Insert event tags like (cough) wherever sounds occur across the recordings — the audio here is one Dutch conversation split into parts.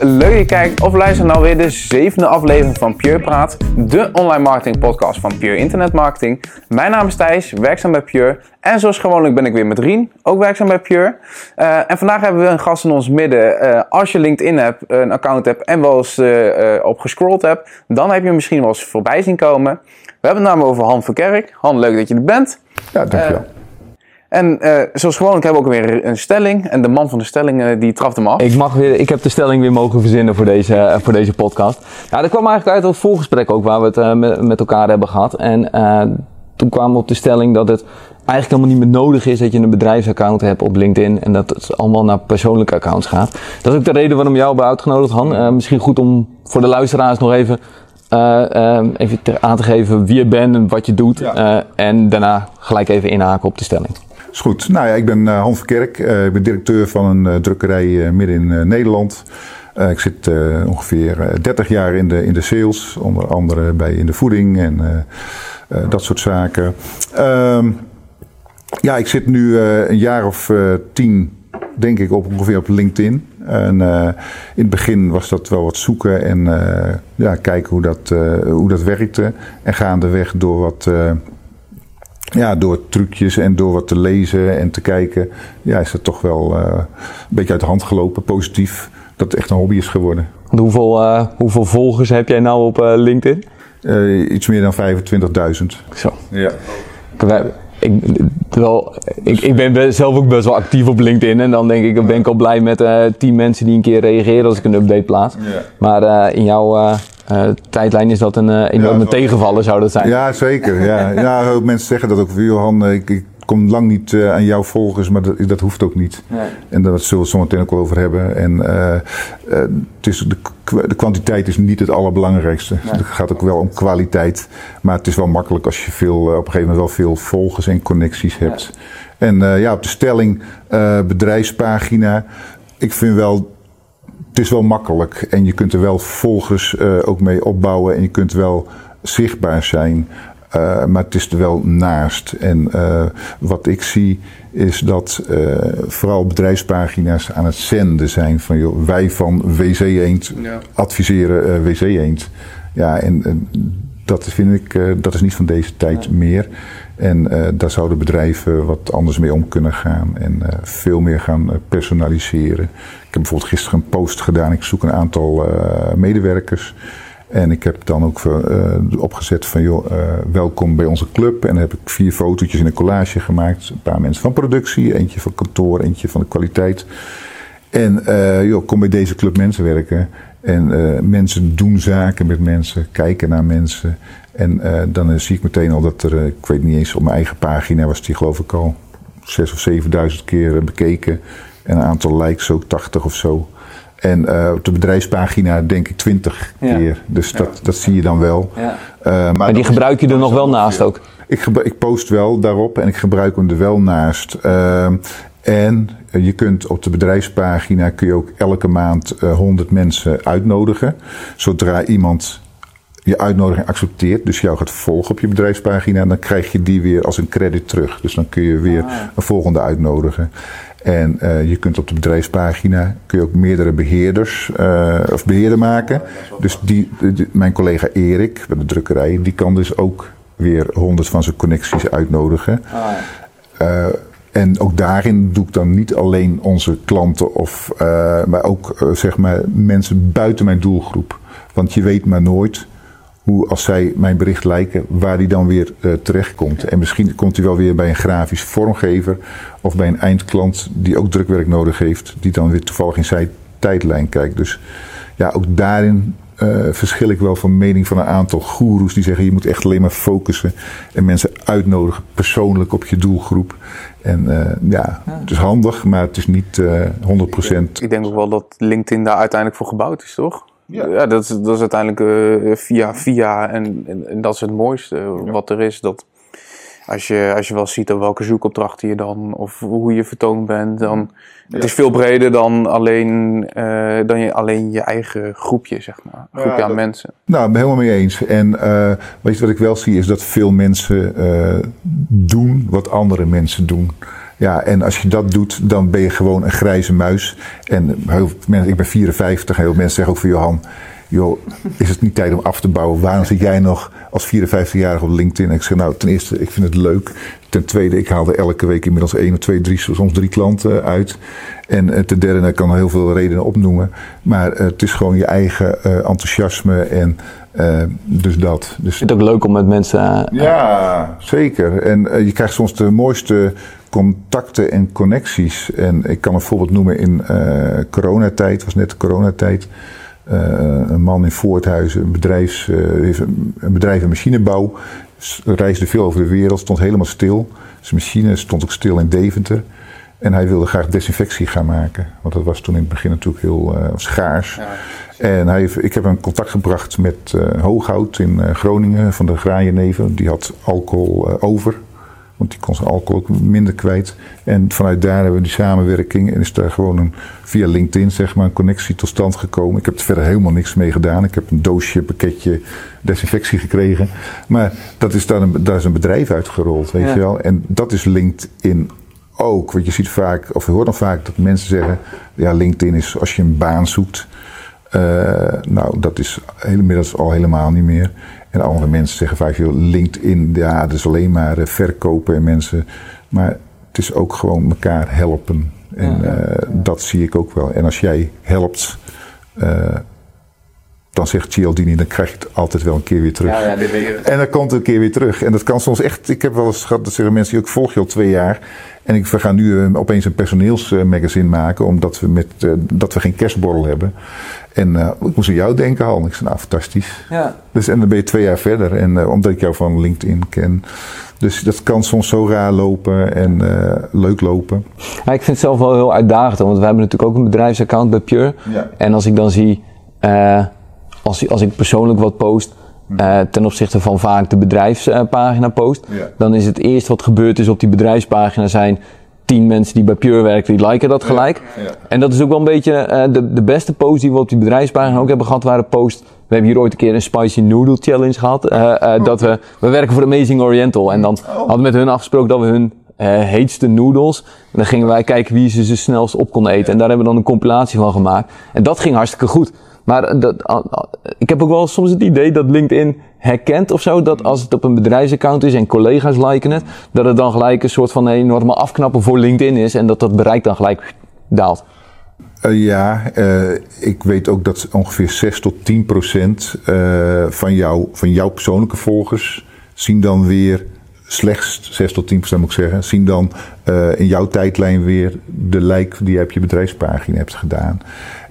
leuk dat je kijkt of luistert naar weer de zevende aflevering van Pure Praat, de online marketing podcast van Pure Internet Marketing. Mijn naam is Thijs, werkzaam bij Pure en zoals gewoonlijk ben ik weer met Rien, ook werkzaam bij Pure. Uh, en vandaag hebben we een gast in ons midden. Uh, als je LinkedIn hebt, een account hebt en wel eens uh, op gescrolld hebt, dan heb je misschien wel eens voorbij zien komen. We hebben het namelijk over Han Verkerk. Han, leuk dat je er bent. Ja, dankjewel. En uh, zoals gewoonlijk hebben we ook weer een stelling. En de man van de stelling uh, die trapt hem af. Ik, mag weer, ik heb de stelling weer mogen verzinnen voor deze, uh, voor deze podcast. Ja, dat kwam eigenlijk uit het voorgesprek ook waar we het met, met, elkaar hebben gehad. En toen kwamen we op de stelling dat het eigenlijk helemaal niet meer nodig is dat je een bedrijfsaccount hebt op LinkedIn. En dat het allemaal naar persoonlijke accounts gaat. Dat is ook de reden waarom jou hebben uitgenodigd, Han. misschien goed om voor de luisteraars nog even even aan te geven wie je bent en wat je doet. Ja. en daarna gelijk even inhaken op de stelling. Is goed. Nou ja, ik ben uh, Han Verkerk. Uh, ik ben directeur van een uh, drukkerij midden in Nederland. ik zit ongeveer 30 jaar in de, in de sales, onder andere bij in de voeding en dat soort zaken. Ehm, ja, ik zit nu een jaar of tien, denk ik, op ongeveer op LinkedIn. En in het begin was dat wel wat zoeken en ja, kijken hoe dat, hoe dat werkte. En gaandeweg door wat ja, door trucjes en door wat te lezen en te kijken, ja, is het toch wel uh, een beetje uit de hand gelopen, positief, dat het echt een hobby is geworden. Hoeveel, uh, hoeveel volgers heb jij nou op uh, LinkedIn? iets meer dan 25.000. Zo. Ja. Ik, terwijl, ik, ik ben zelf ook best wel actief op LinkedIn. En dan denk ik, ben ik al blij met 10 mensen die een keer reageren als ik een update plaats. Ja. Maar in jouw uh, tijdlijn is dat een uh, enorme ja, tegenvaller, zou dat zijn? Ja, zeker. Ja. ja, mensen zeggen dat ook. Johan, eh, ik, ik kom lang niet uh, aan jouw volgers, maar dat, dat hoeft ook niet. Nee. En daar zullen we het zo meteen ook wel over hebben. En uh, uh, het is de, de kwantiteit is niet het allerbelangrijkste. Nee. Het gaat ook wel om kwaliteit. Maar het is wel makkelijk als je veel, op een gegeven moment wel veel volgers en connecties hebt. Ja. En ja, op de stelling bedrijfspagina. Ik vind wel het is wel makkelijk en je kunt er wel volgers uh, ook mee opbouwen en je kunt wel zichtbaar zijn. Uh, maar het is er wel naast. En uh, wat ik zie is dat vooral bedrijfspagina's aan het zenden zijn van joh, wij van WC Eend ja. adviseren WC Eend. Ja, en dat vind ik, dat is niet van deze tijd ja. meer. En uh, daar zouden bedrijven wat anders mee om kunnen gaan en uh, veel meer gaan uh, personaliseren. Ik heb bijvoorbeeld gisteren een post gedaan. Ik zoek een aantal medewerkers. En ik heb dan ook opgezet van, joh, welkom bij onze club. En dan heb ik vier fotootjes in een collage gemaakt. Een paar mensen van productie, eentje van kantoor, eentje van de kwaliteit. En joh, kom bij deze club mensen werken. En mensen doen zaken met mensen, kijken naar mensen. En uh, dan uh, zie ik meteen al dat er, uh, ik weet niet eens, op mijn eigen pagina was die geloof ik al zes of zevenduizend keer bekeken. En een aantal likes ook 80 of zo. En op de bedrijfspagina denk ik 20 ja. keer. Dus dat, ja. dat zie je dan wel. Ja. maar, maar die gebruik je er nog wel naast ook? Ik, ik, post wel daarop en ik gebruik hem er wel naast. Ehm, en je kunt op de bedrijfspagina kun je ook elke maand 100 mensen uitnodigen. Zodra iemand je uitnodiging accepteert, dus jou gaat volgen op je bedrijfspagina, dan krijg je die weer als een credit terug. Dus dan kun je weer ah. een volgende uitnodigen. En uh, je kunt op de bedrijfspagina kun je ook meerdere beheerders uh, of beheerder maken. Dus die, die, mijn collega Erik bij de drukkerij, die kan dus ook weer honderd van zijn connecties uitnodigen. Ah, ja. uh, en ook daarin doe ik dan niet alleen onze klanten, of, maar ook zeg maar mensen buiten mijn doelgroep. Want je weet maar nooit hoe als zij mijn bericht lijken, waar die dan weer uh, terechtkomt. En misschien komt hij wel weer bij een grafisch vormgever of bij een eindklant die ook drukwerk nodig heeft, die dan weer toevallig in zijn tijdlijn kijkt. Dus ja, ook daarin uh, verschil ik wel van mening van een aantal goeroes die zeggen je moet echt alleen maar focussen en mensen uitnodigen persoonlijk op je doelgroep. En uh, ja, het is handig, maar het is niet 100%. Ik denk ook wel dat LinkedIn daar uiteindelijk voor gebouwd is, toch? Ja, ja dat, is, dat is uiteindelijk uh, via via en, en, en, dat is het mooiste ja. wat er is. Dat als je, als je wel ziet op welke zoekopdrachten je dan of hoe je vertoond bent, dan ja. het is veel breder dan alleen, uh, dan je, alleen je eigen groepje, zeg maar. Groepje aan dat, mensen. Nou, ik ben helemaal mee eens. En uh, weet je wat ik wel zie is dat veel mensen doen wat andere mensen doen. Ja, en als je dat doet, dan ben je gewoon een grijze muis. En heel, mensen, ik ben 54, heel veel mensen zeggen ook van Johan, joh, is het niet tijd om af te bouwen? Waarom zit jij nog als 54-jarige op LinkedIn? En ik zeg, nou, ten eerste, ik vind het leuk. Ten tweede, ik haal er elke week inmiddels één of twee, drie, soms drie klanten uit. En uh, ten derde, ik kan heel veel redenen opnoemen. Maar uh, het is gewoon je eigen uh, enthousiasme en dus dat. Dus, het ook leuk om met mensen... ja, zeker. En je krijgt soms de mooiste contacten en connecties. En ik kan een voorbeeld noemen in coronatijd, was net de coronatijd. Uh, een man in Voorthuizen, een, bedrijfs, uh, een bedrijf in machinebouw, reisde veel over de wereld, stond helemaal stil. Zijn machine stond ook stil in Deventer. En hij wilde graag desinfectie gaan maken. Want dat was toen in het begin natuurlijk heel uh, schaars. Ja. En hij, ik heb hem contact gebracht met Hooghout in Groningen van de Graaienneven. Die had alcohol over. Want die kon zijn alcohol ook minder kwijt. En vanuit daar hebben we die samenwerking. En is daar gewoon een, via LinkedIn zeg maar, een connectie tot stand gekomen. Ik heb er verder helemaal niks mee gedaan. Ik heb een doosje, pakketje desinfectie gekregen. Maar dat is daar een, daar is een bedrijf uitgerold, weet ja. je wel. En dat is LinkedIn ook. Want je ziet vaak, of je hoort dan vaak dat mensen zeggen... Ja, LinkedIn is als je een baan zoekt... Uh, nou, dat is inmiddels al helemaal niet meer. En andere mensen zeggen vaak, joh, LinkedIn, ja, dat is alleen maar uh, verkopen en mensen. Maar het is ook gewoon elkaar helpen. En ja, uh, dat zie ik ook wel. En als jij helpt, dan zegt Cialdini, dan krijg je het altijd wel een keer weer terug. Ja, ja, dit weet je. En dan komt het een keer weer terug. En dat kan soms echt, ik heb wel eens gehad, dat zeggen mensen, ik volg je al twee jaar. En ik, we gaan nu uh, opeens een personeelsmagazine maken, omdat we, met, uh, dat we geen kerstborrel hebben. En uh, ik moest aan jou denken, Hal. Ik zei, nou, fantastisch. Ja. Dus, en dan ben je twee jaar verder. En omdat ik jou van LinkedIn ken. Dus dat kan soms zo raar lopen en leuk lopen. Ja, ik vind het zelf wel heel uitdagend. Want we hebben natuurlijk ook een bedrijfsaccount bij Pure. Ja. En als ik dan zie, als, als ik persoonlijk wat post... Uh, ten opzichte van vaak de bedrijfspagina post. Ja. Dan is het eerst wat gebeurd is op die bedrijfspagina zijn tien mensen die bij Pure werken, die liken dat gelijk. Ja, ja. En dat is ook wel een beetje uh, de, de beste post die we op die bedrijfspagina ook hebben gehad, waren post. We hebben hier ooit een keer een spicy noodle challenge gehad. Uh, uh, dat we, we werken voor Amazing Oriental. En dan Oh. hadden we met hun afgesproken dat we hun heetste noodles. En dan gingen wij kijken wie ze ze snelst op kon eten. En daar hebben we dan een compilatie van gemaakt. En dat ging hartstikke goed. Maar dat, ik heb ook wel soms het idee dat LinkedIn herkent of zo, dat als het op een bedrijfsaccount is en collega's liken het, dat het dan gelijk een soort van een enorme afknappen voor LinkedIn is en dat dat bereik dan gelijk daalt. Uh, ja, uh, ik weet ook dat ongeveer 6 tot 10 procent uh, van, jou, van jouw persoonlijke volgers zien dan weer slechts 6 tot 10 procent moet ik zeggen, zien dan in jouw tijdlijn weer de like die je op je bedrijfspagina hebt gedaan.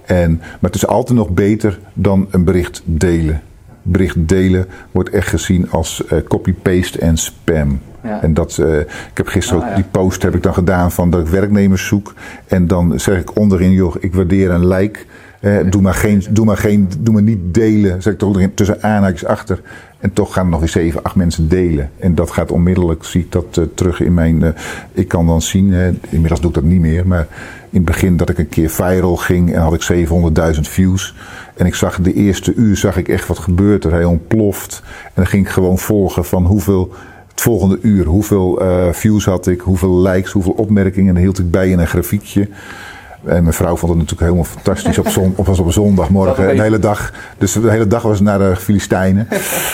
En, maar het is altijd nog beter dan een bericht delen. Bericht delen wordt echt gezien als uh, copy-paste en spam. Ja. En dat, uh, ik heb gisteren Ah, ja. die post heb ik dan gedaan van dat ik werknemers zoek. En dan zeg ik onderin, joh, ik waardeer een like. Eh, doe, maar geen, doe, maar geen, doe maar niet delen, zeg ik toch erin, tussen aanhaakjes achter. En toch gaan er nog weer zeven, acht mensen delen. En dat gaat onmiddellijk, zie ik dat uh, terug in mijn... Uh, ik kan dan zien, uh, inmiddels doe ik dat niet meer, maar in het begin dat ik een keer viral ging en had ik 700.000 views. En ik zag de eerste uur, zag ik echt wat gebeurt er. Hij ontploft. En dan ging ik gewoon volgen van hoeveel... Het volgende uur, hoeveel uh, views had ik, hoeveel likes, hoeveel opmerkingen. En dan hield ik bij in een grafiekje. En mijn vrouw vond het natuurlijk helemaal fantastisch op, zon, op, was op zondagmorgen. Een hele dag. Dus de hele dag was naar de Filistijnen.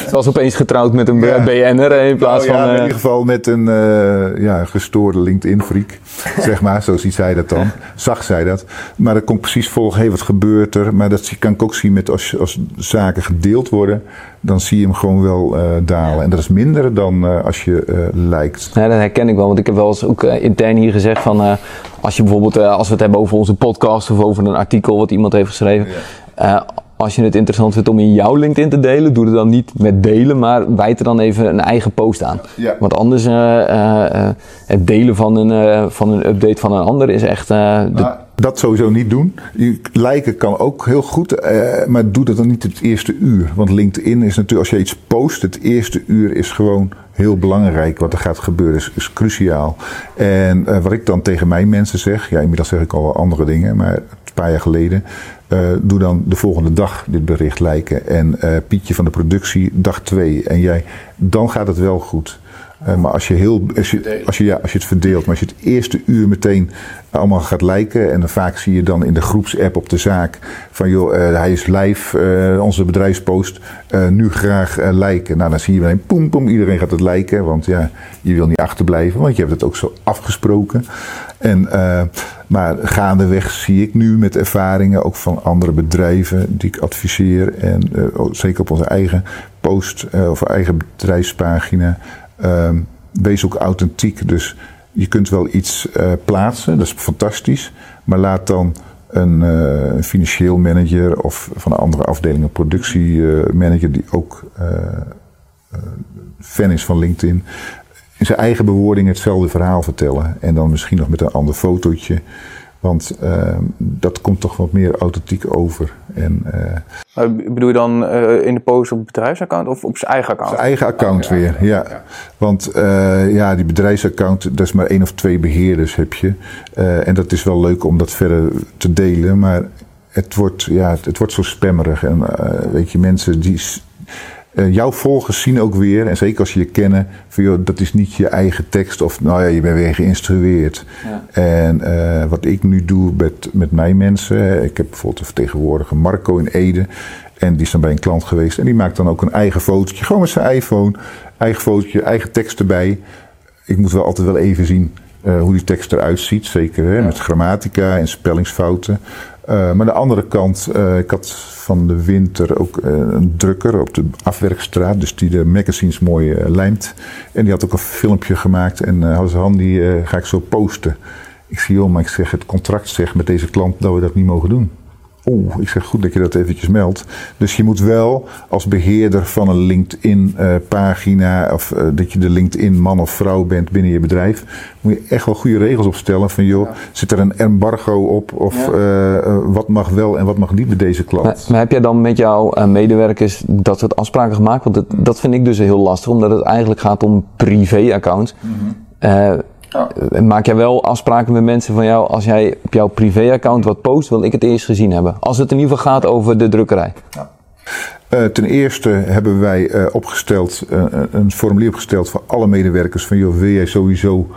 Ze was opeens getrouwd met een ja. BN'er in plaats nou, ja, van... in ieder geval met een uh, ja, gestoorde LinkedIn-freak. zeg maar, zo ziet zij dat dan. Zag zij dat. Maar dat kon precies volgen, hé, hey, wat gebeurt er? Maar dat kan ik ook zien met als, als zaken gedeeld worden. Dan zie je hem gewoon wel uh, dalen. En dat is minder dan uh, als je lijkt. Ja, dat herken ik wel. Want ik heb wel eens ook intern hier gezegd van... als je bijvoorbeeld, als we het hebben over onze podcast of over een artikel wat iemand heeft geschreven. Ja. Als je het interessant vindt om in jouw LinkedIn te delen, doe het dan niet met delen, maar wijd er dan even een eigen post aan. Ja. Want anders, uh, uh, het delen van een, van een update van een ander is echt. De... Nou, dat sowieso niet doen. Liken kan ook heel goed, maar doe dat dan niet het eerste uur. Want LinkedIn is natuurlijk, als je iets post, het eerste uur is gewoon heel belangrijk. Wat er gaat gebeuren is, is cruciaal. En uh, wat ik dan tegen mijn mensen zeg, ja, inmiddels zeg ik al wel andere dingen, maar een paar jaar geleden. Uh, doe dan de volgende dag dit bericht lijken. En uh, Pietje van de productie, dag twee. En jij, dan gaat het wel goed. Eh, maar als je, heel, als, je, als, je, ja, als je het verdeelt, maar als je het eerste uur meteen allemaal gaat liken. En dan vaak zie je dan in de groepsapp op de zaak van joh, hij is live, onze bedrijfspost, nu graag liken. Nou, dan zie je meteen poem, poem, iedereen gaat het liken. Want ja, je wil niet achterblijven, want je hebt het ook zo afgesproken. En, maar gaandeweg zie ik nu met ervaringen ook van andere bedrijven die ik adviseer. En zeker op onze eigen post of eigen bedrijfspagina Ehm, wees ook authentiek. Dus je kunt wel iets uh, plaatsen, dat is fantastisch. Maar laat dan een financieel manager of van een andere afdeling, een productiemanager die ook fan is van LinkedIn, in zijn eigen bewoording hetzelfde verhaal vertellen. En dan misschien nog met een ander fotootje. Want uh, dat komt toch wat meer authentiek over. En, uh, bedoel je dan uh, in de post op het bedrijfsaccount of op zijn eigen account? Zijn eigen account weer, ja. ja. Want ja, die bedrijfsaccount, dat is maar één of twee beheerders heb je. en dat is wel leuk om dat verder te delen. Maar het wordt, ja, het, het wordt zo spammerig. En weet je, mensen die uh, jouw volgers zien ook weer, en zeker als je je kennen, van joh, dat is niet je eigen tekst of nou ja, je bent weer geïnstrueerd. Ja. En uh, wat ik nu doe met, met mijn mensen, ik heb bijvoorbeeld een vertegenwoordiger Marco in Ede. En die is dan bij een klant geweest en die maakt dan ook een eigen fotootje, gewoon met zijn iPhone. Eigen fotootje, eigen tekst erbij. Ik moet wel altijd wel even zien uh, hoe die tekst eruit ziet, zeker hè, ja. met grammatica en spellingsfouten. Uh, maar de andere kant, uh, ik had van de winter ook uh, een drukker op de afwerkstraat, dus die de magazines mooi lijmt. En die had ook een filmpje gemaakt en uh, Han, die ga ik zo posten. Ik zie, joh, maar ik zeg, het contract zegt met deze klant dat we dat niet mogen doen. Oeh, ik zeg goed dat je dat eventjes meldt. Dus je moet wel als beheerder van een LinkedIn-pagina, uh, of uh, dat je de LinkedIn-man of vrouw bent binnen je bedrijf, moet je echt wel goede regels opstellen. Van joh, ja. zit er een embargo op? Of ja. uh, wat mag wel en wat mag niet bij deze klant? Maar, maar heb jij dan met jouw medewerkers dat soort afspraken gemaakt? Want het, dat vind ik dus heel lastig, omdat het eigenlijk gaat om privé-accounts. Mm -hmm. Ja. Maak jij wel afspraken met mensen van jou, als jij op jouw privéaccount wat post, wil ik het eerst gezien hebben. Als het in ieder geval gaat over de drukkerij. Ja. Uh, ten eerste hebben wij uh, opgesteld, uh, een formulier opgesteld voor alle medewerkers van joh, wil jij sowieso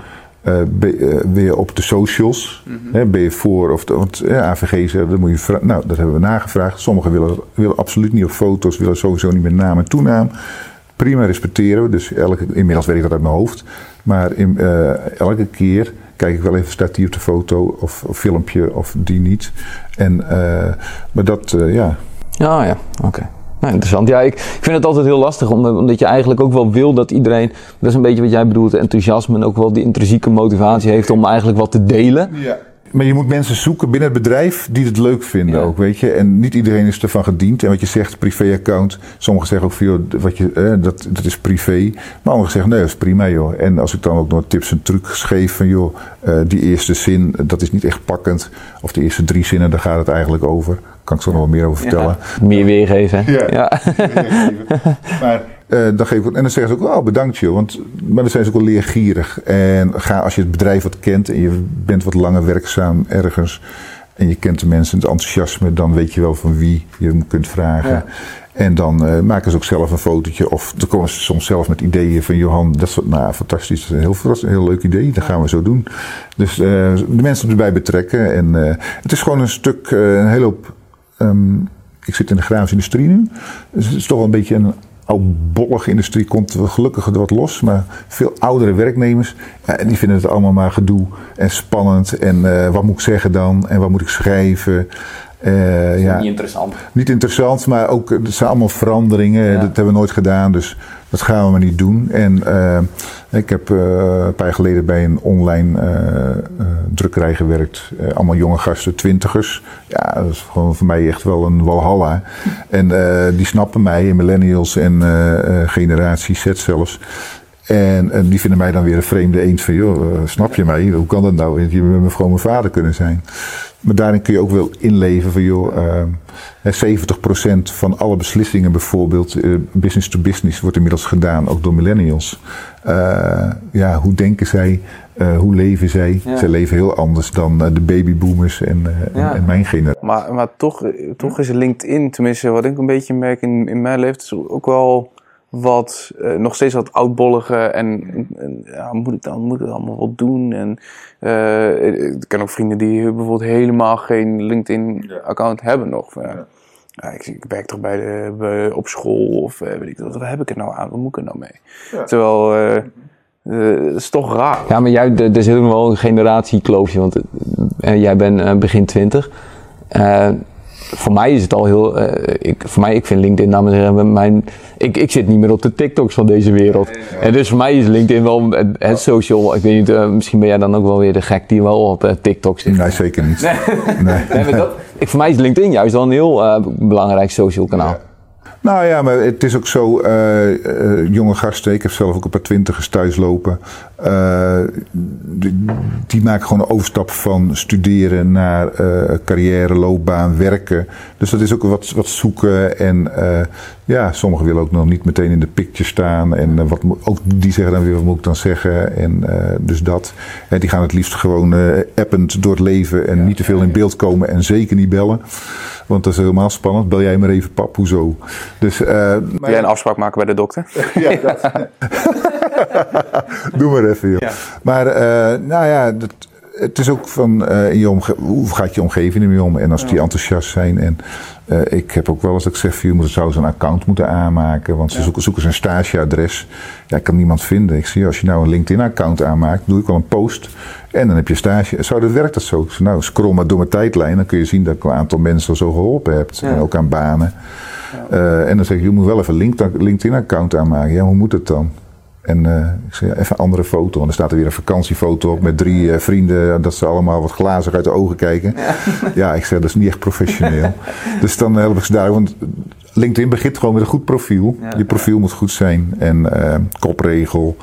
je op de socials? Mm -hmm. hè, ben je voor of de, want AVG zegt, dat moet je. Nou, dat hebben we nagevraagd. Sommigen willen, willen absoluut niet op foto's, willen sowieso niet met naam en toenaam. Prima respecteren we, dus elke, inmiddels weet ik dat uit mijn hoofd. Maar in, uh, elke keer kijk ik wel even, op de foto of, of filmpje of die niet. En, uh, maar dat, uh, ja. Ja, ja, oké. Okay. Nou, interessant. Ja, ik, ik vind het altijd heel lastig, omdat je eigenlijk ook wel wil dat iedereen, dat is een beetje wat jij bedoelt, enthousiasme en ook wel die intrinsieke motivatie heeft om eigenlijk wat te delen. Ja. Maar je moet mensen zoeken binnen het bedrijf die het leuk vinden ja. ook, weet je. En niet iedereen is ervan gediend. En wat je zegt, privé-account. Sommigen zeggen ook veel, wat je, eh, dat, dat is privé. Maar anderen zeggen, nee, dat is prima, joh. En als ik dan ook nog tips en trucs geef van, joh, uh, die eerste zin, dat is niet echt pakkend. Of de eerste drie zinnen, daar gaat het eigenlijk over. Kan ik zo nog wel meer over vertellen. Ja. Meer weergeven. Ja, ja. Weergeven. maar... Uh, dan geef ik, en dan zeggen ze ook, oh bedankt joh. Want, maar dan zijn ze ook wel leergierig. En ga, als je het bedrijf wat kent en je bent wat langer werkzaam ergens. En je kent de mensen, het enthousiasme, dan weet je wel van wie je hem kunt vragen. Ja. En dan uh, maken ze ook zelf een fotootje. Of dan komen ze soms zelf met ideeën van Johan, dat is nou fantastisch, dat is een heel, een heel leuk idee, dat gaan we zo doen. Dus uh, de mensen erbij betrekken. En het is gewoon een stuk, een hele hoop. Um, ik zit in de grafische industrie nu. Dus het is toch wel een beetje een oudbollige industrie komt gelukkig wat los. Maar veel oudere werknemers, ja, die vinden het allemaal maar gedoe en spannend. En uh, wat moet ik zeggen dan? En wat moet ik schrijven? Uh, ja, niet interessant. Niet interessant, maar ook, het zijn allemaal veranderingen. Ja. Dat hebben we nooit gedaan, dus dat gaan we maar niet doen. En uh, ik heb uh, een paar jaar geleden bij een online uh, drukkerij gewerkt. allemaal jonge gasten, twintigers. Ja, dat is gewoon voor mij echt wel een walhalla. En die snappen mij, millennials en generatie Z zelfs. En, en, die vinden mij dan weer een vreemde eend van, joh, snap je mij? Hoe kan dat nou? Je bent gewoon mijn vader kunnen zijn. Maar daarin kun je ook wel inleven van, joh, uh, 70% van alle beslissingen bijvoorbeeld, uh, business to business, wordt inmiddels gedaan, ook door millennials. Uh, ja, hoe denken zij? Uh, hoe leven zij? Ja. Zij leven heel anders dan de babyboomers en, ja. en, en, mijn generatie. Maar, maar toch, toch is LinkedIn, tenminste wat ik een beetje merk in, in mijn leven, is ook wel wat, uh, nog steeds wat oudbollige en, en ja, moet ik dan moet ik allemaal wat doen? En uh, ik ken ook vrienden die bijvoorbeeld helemaal geen LinkedIn-account hebben nog. Ja. Ja, ik, ik, werk toch bij de, bij, op school of weet ik wat, wat heb ik er nou aan? Wat moet ik er nou mee? Terwijl uh, is toch raar. Ja, maar jij, er zit ook wel een generatiekloofje, want uh, jij bent uh, begin twintig. Voor mij is het al heel, ik, voor mij, ik vind LinkedIn, heren, mijn, ik, ik zit niet meer op de TikToks van deze wereld. En dus voor mij is LinkedIn wel het, het social, ik weet niet, misschien ben jij dan ook wel weer de gek die wel op TikTok zit. Nee, zeker niet. Nee. nee. dat, ik, voor mij is LinkedIn juist wel een heel belangrijk social kanaal. Ja. Nou ja, maar het is ook zo, uh, uh, jonge gasten, ik heb zelf ook een paar twintigers thuis lopen. Uh, die, die, maken gewoon een overstap van studeren naar carrière, loopbaan, werken. Dus dat is ook wat, wat zoeken. En ja, sommigen willen ook nog niet meteen in de picture staan. En wat, ook die zeggen dan weer, wat moet ik dan zeggen? En dus dat. En die gaan het liefst gewoon append door het leven en niet te veel in beeld komen en zeker niet bellen. Want dat is helemaal spannend. Bel jij maar even pap, hoezo? Dus, uh, maar jij een afspraak maken bij de dokter? (laughs) (laughs) ja, dat. Doe maar even, joh. Maar uh, nou ja, dat, het is ook van uh, in je hoe gaat je omgeving ermee om? En als die enthousiast zijn. En uh, ik heb ook wel eens dat ik zeg: je moet, zou ze een account moeten aanmaken. Want ze zoeken, zoeken ze een stageadres. Ja, ik kan niemand vinden. Ik zie als je nou een LinkedIn-account aanmaakt, doe ik wel een post. En dan heb je stage. Zou dat werkt dat zo? Nou, scroll maar door mijn tijdlijn. Dan kun je zien dat ik een aantal mensen zo geholpen heb. En ook aan banen. Ja. Uh, en dan zeg je: je moet wel even een LinkedIn-account aanmaken. Ja, hoe moet het dan? En uh, ik zei, even een andere foto. En dan staat er weer een vakantiefoto op met drie uh, vrienden. Dat ze allemaal wat glazig uit de ogen kijken. Ja, (laughs) ja ik zei, dat is niet echt professioneel. (laughs) dus dan help ik ze daar. Want LinkedIn begint gewoon met een goed profiel. Ja, je profiel moet goed zijn. En kopregel,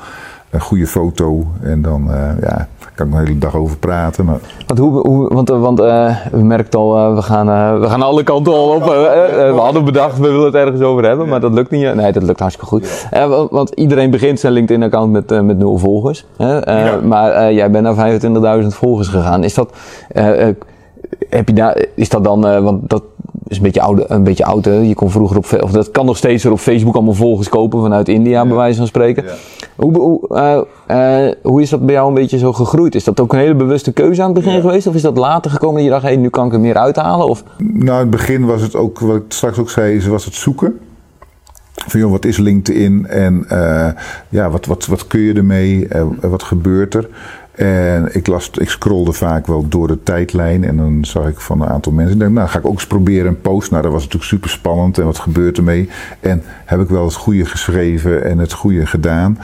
een goede foto. En dan, ja, kan ik een hele dag over praten. Maar... Want, hoe, hoe, want, want uh, we merken al, uh, we, gaan, uh, we gaan alle kanten al op. we hadden bedacht, we willen het ergens over hebben, maar dat lukt niet. Nee, dat lukt hartstikke goed. Want, want, iedereen begint zijn LinkedIn-account met, met nul volgers. Ja. Maar jij bent naar 25.000 volgers gegaan. Is dat, heb je daar, is dat dan, want dat is een beetje oude, een beetje oud. Hè? Je kon vroeger op, of dat kan nog steeds er op Facebook allemaal volgers kopen vanuit India, ja. bij wijze van spreken. Ja. Hoe, hoe, uh, uh, hoe is dat bij jou een beetje zo gegroeid? Is dat ook een hele bewuste keuze aan het begin geweest? Of is dat later gekomen dat je dacht, hé, hey, nu kan ik er meer uithalen? Of? Nou, in het begin was het ook, wat ik straks ook zei, was het zoeken. Van joh, wat is LinkedIn en uh, ja, wat, wat, wat kun je ermee? wat gebeurt er? En ik, las, ik scrolde vaak wel door de tijdlijn en dan zag ik van een aantal mensen. Ik dacht, nou ga ik ook eens proberen een post. Nou, dat was natuurlijk super spannend en wat gebeurt ermee? En heb ik wel het goede geschreven en het goede gedaan?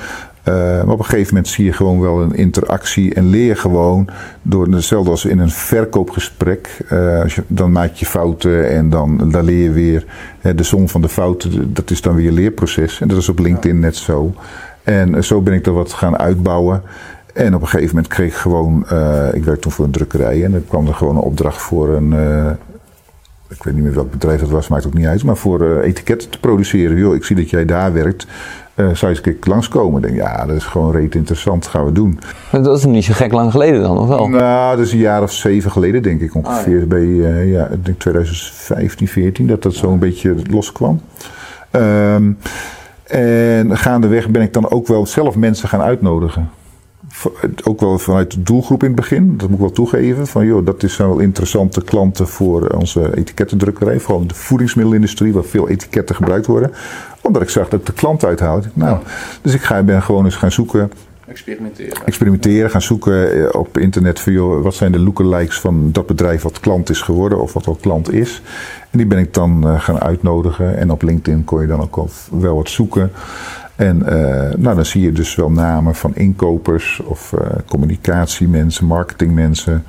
Uh, maar op een gegeven moment zie je gewoon wel een interactie en leer gewoon door hetzelfde als in een verkoopgesprek. Uh, als je, dan maak je fouten en dan, dan leer je weer. Hè, de som van de fouten, dat is dan weer leerproces. En dat is op LinkedIn net zo. En zo ben ik er wat gaan uitbouwen. En op een gegeven moment kreeg ik gewoon, uh, ik werkte toen voor een drukkerij en dan kwam er gewoon een opdracht voor een, uh, ik weet niet meer welk bedrijf dat was, maakt ook niet uit, maar voor uh, etiketten te produceren. Yo, ik zie dat jij daar werkt, zou je eens een keer langskomen? Ik denk, ja, dat is gewoon reet interessant, gaan we doen. Dat is niet zo gek lang geleden dan, of wel? Nou, dat is een jaar of zeven geleden denk ik ongeveer, ah, ja. bij, ja, ik denk 2015, 14, dat dat zo een beetje loskwam. Um, en gaandeweg ben ik dan ook wel zelf mensen gaan uitnodigen ook wel vanuit de doelgroep in het begin, dat moet ik wel toegeven. Van joh, dat is wel interessante klanten voor onze etikettendrukkerij. Vooral de voedingsmiddelenindustrie, waar veel etiketten gebruikt worden. Omdat ik zag dat ik de klant uithoud. Nou, dus ik ga, ben gewoon eens gaan zoeken. Experimenteren. Experimenteren, gaan zoeken eh, op internet van joh, wat zijn de lookalikes van dat bedrijf wat klant is geworden of wat al klant is. En die ben ik dan uh, gaan uitnodigen. En op LinkedIn kon je dan ook wel wat zoeken. En uh, nou, dan zie je dus wel namen van inkopers of uh, communicatiemensen, marketingmensen.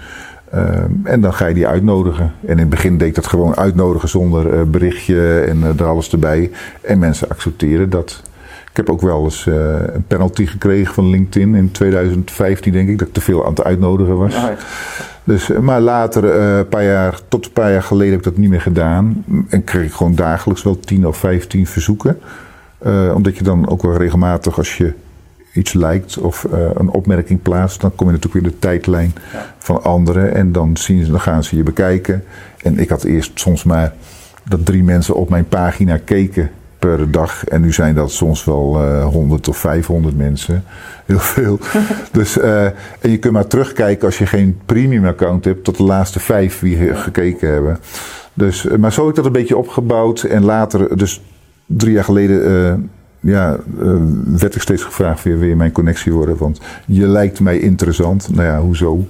Uh, en dan ga je die uitnodigen. En in het begin deed ik dat gewoon uitnodigen zonder berichtje en er alles erbij. En mensen accepteren dat. Ik heb ook wel eens een penalty gekregen van LinkedIn in 2015, denk ik, dat ik te veel aan het uitnodigen was. Dus, maar later, een paar jaar, tot een paar jaar geleden, heb ik dat niet meer gedaan. En kreeg ik gewoon dagelijks wel 10 of 15 verzoeken. Uh, omdat je dan ook wel regelmatig, als je iets lijkt of uh, een opmerking plaatst, dan kom je natuurlijk weer de tijdlijn van anderen. En dan, zien ze, dan gaan ze je bekijken. En ik had eerst soms maar dat drie mensen op mijn pagina keken. per dag. En nu zijn dat soms wel uh, 100 of 500 mensen. Heel veel. (laughs) dus, uh, en je kunt maar terugkijken als je geen premium account hebt, tot de laatste vijf die gekeken hebben. Dus, maar zo heb ik dat een beetje opgebouwd. En later, dus drie jaar geleden ja, uh, werd ik steeds gevraagd: weer, weer mijn connectie worden? Want je lijkt mij interessant. Nou ja, hoezo?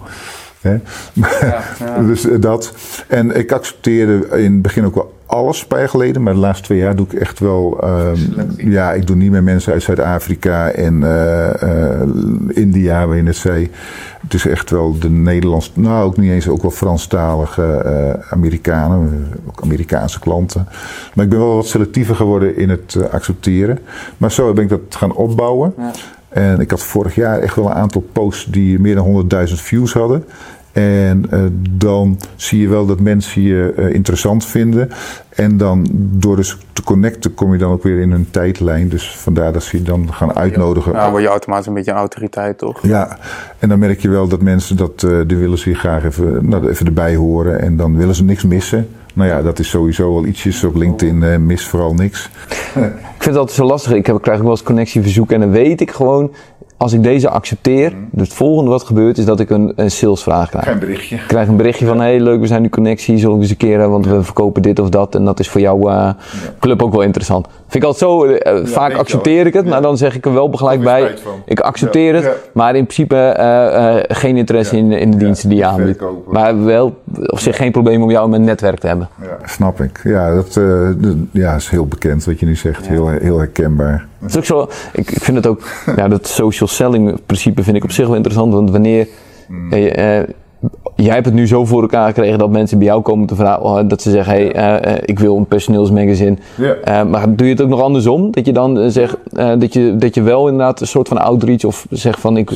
Hè? Ja, (laughs) ja. dus dat. En ik accepteerde in het begin ook wel alles jaar geleden, maar de laatste twee jaar doe ik echt wel. Um, ja, ik doe niet meer mensen uit Zuid-Afrika en uh, uh, India, waar je net zei. Het is echt wel de Nederlands, nou ook niet eens, ook wel Franstalige uh, Amerikanen, ook Amerikaanse klanten. Maar ik ben wel wat selectiever geworden in het accepteren. Maar zo ben ik dat gaan opbouwen. Ja. En ik had vorig jaar echt wel een aantal posts die meer dan 100.000 views hadden. En uh, dan zie je wel dat mensen je uh, interessant vinden. En dan door dus te connecten kom je dan ook weer in een tijdlijn. Dus vandaar dat ze je dan gaan uitnodigen. Ja, word je automatisch een beetje een autoriteit, toch? Ja, en dan merk je wel dat mensen dat, uh, die willen ze graag even, nou, even erbij horen. En dan willen ze niks missen. Nou ja, dat is sowieso wel ietsjes. Op LinkedIn uh, mis vooral niks. (laughs) ik vind het altijd zo lastig. Ik heb, krijg ook wel eens connectieverzoeken en dan weet ik gewoon als ik deze accepteer, mm. het volgende wat gebeurt is dat ik een, een salesvraag krijg. Een berichtje. Ik krijg een berichtje van, hey leuk, we zijn nu connectie, zullen we eens een keer, want we verkopen dit of dat. En dat is voor jouw uh, club ook wel interessant. Vind ik altijd zo, uh, vaak accepteer ik het, maar dan zeg ik er wel begelijk bij, ik accepteer het, maar in principe uh, geen interesse in, in de diensten die je aanbiedt. Maar wel op zich geen probleem om jou in mijn netwerk te hebben. snap ik. Ja, dat ja, is heel bekend wat je nu zegt, heel, heel herkenbaar. Het is ook zo, ik, ik vind het ook, (laughs) ja, dat social selling principe vind ik op zich wel interessant, want wanneer, mm. eh, eh, jij hebt het nu zo voor elkaar gekregen dat mensen bij jou komen te vragen, oh, dat ze zeggen, hey, uh, ik wil een personeelsmagazine. Yeah. maar doe je het ook nog andersom? Dat je dan zegt, dat, je, dat je wel inderdaad een soort van outreach of zegt van, ik,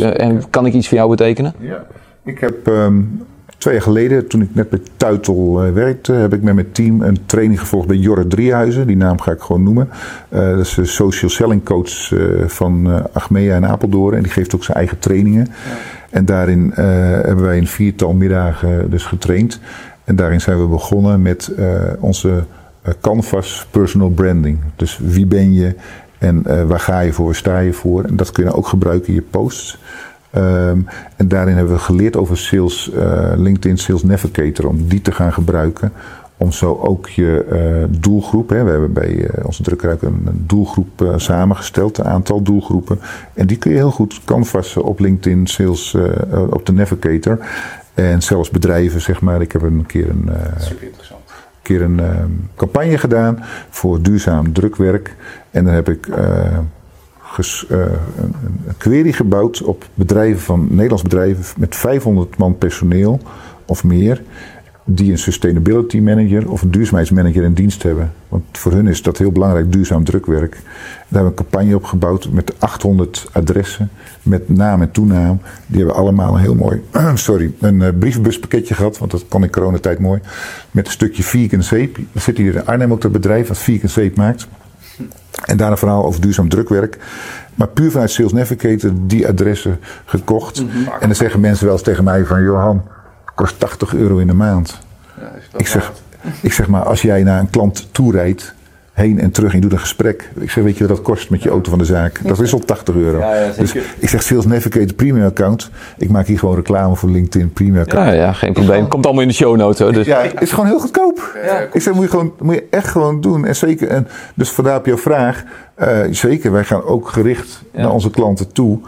kan ik iets voor jou betekenen? Ja, ik heb... Um Twee jaar geleden, toen ik net bij Tuitel werkte, heb ik met mijn team een training gevolgd bij Jorrit Driehuizen. Die naam ga ik gewoon noemen. Dat is de social selling coach van Achmea en Apeldoorn. En die geeft ook zijn eigen trainingen. Ja. En daarin hebben wij een viertal middagen dus getraind. En daarin zijn we begonnen met onze Canvas personal branding. Dus wie ben je en waar ga je voor, waar sta je voor. En dat kun je ook gebruiken in je posts. Um, en daarin hebben we geleerd over sales, LinkedIn Sales Navigator, om die te gaan gebruiken. Om zo ook je uh, doelgroep, hè, we hebben bij uh, onze drukkerij een, een doelgroep samengesteld, een aantal doelgroepen. En die kun je heel goed canvassen op LinkedIn Sales, op de Navigator. En zelfs bedrijven, zeg maar. Ik heb een keer een. Super interessant. keer een campagne gedaan voor duurzaam drukwerk. En dan heb ik ges, uh, een, query gebouwd op bedrijven van Nederlands bedrijven met 500 man personeel of meer. Die een sustainability manager of een duurzaamheidsmanager in dienst hebben. Want voor hun is dat heel belangrijk, duurzaam drukwerk. Daar hebben we een campagne op gebouwd met 800 adressen. Met naam en toenaam. Die hebben allemaal een heel mooi, (clears throat) sorry, een uh, brievenbuspakketje gehad. Want dat kan in coronatijd mooi. Met een stukje vegan zeep. Er zit hier in Arnhem ook dat bedrijf dat vegan zeep maakt. En daar een verhaal over duurzaam drukwerk. Maar puur vanuit Sales Navigator die adressen gekocht. Mhm. En dan zeggen mensen wel eens tegen mij van... Johan, kost 80 euro in de maand. Ja, ik, zeg, ik zeg maar, als jij naar een klant toe rijdt heen en terug en je doet een gesprek. Ik zeg, weet je wat dat kost met je auto van de zaak? Dat is al 80 euro. Ja, ja, dus ik zeg, Sales Navigator Premium Account. Ik maak hier gewoon reclame voor LinkedIn Premium Account. Ja, ja geen probleem. Komt allemaal in de show notes. Dus. Ja, het is gewoon heel goedkoop. ik zeg, moet je, gewoon, moet je echt gewoon doen. En zeker, en dus vandaar op jouw vraag. Uh, zeker, wij gaan ook gericht naar onze klanten toe.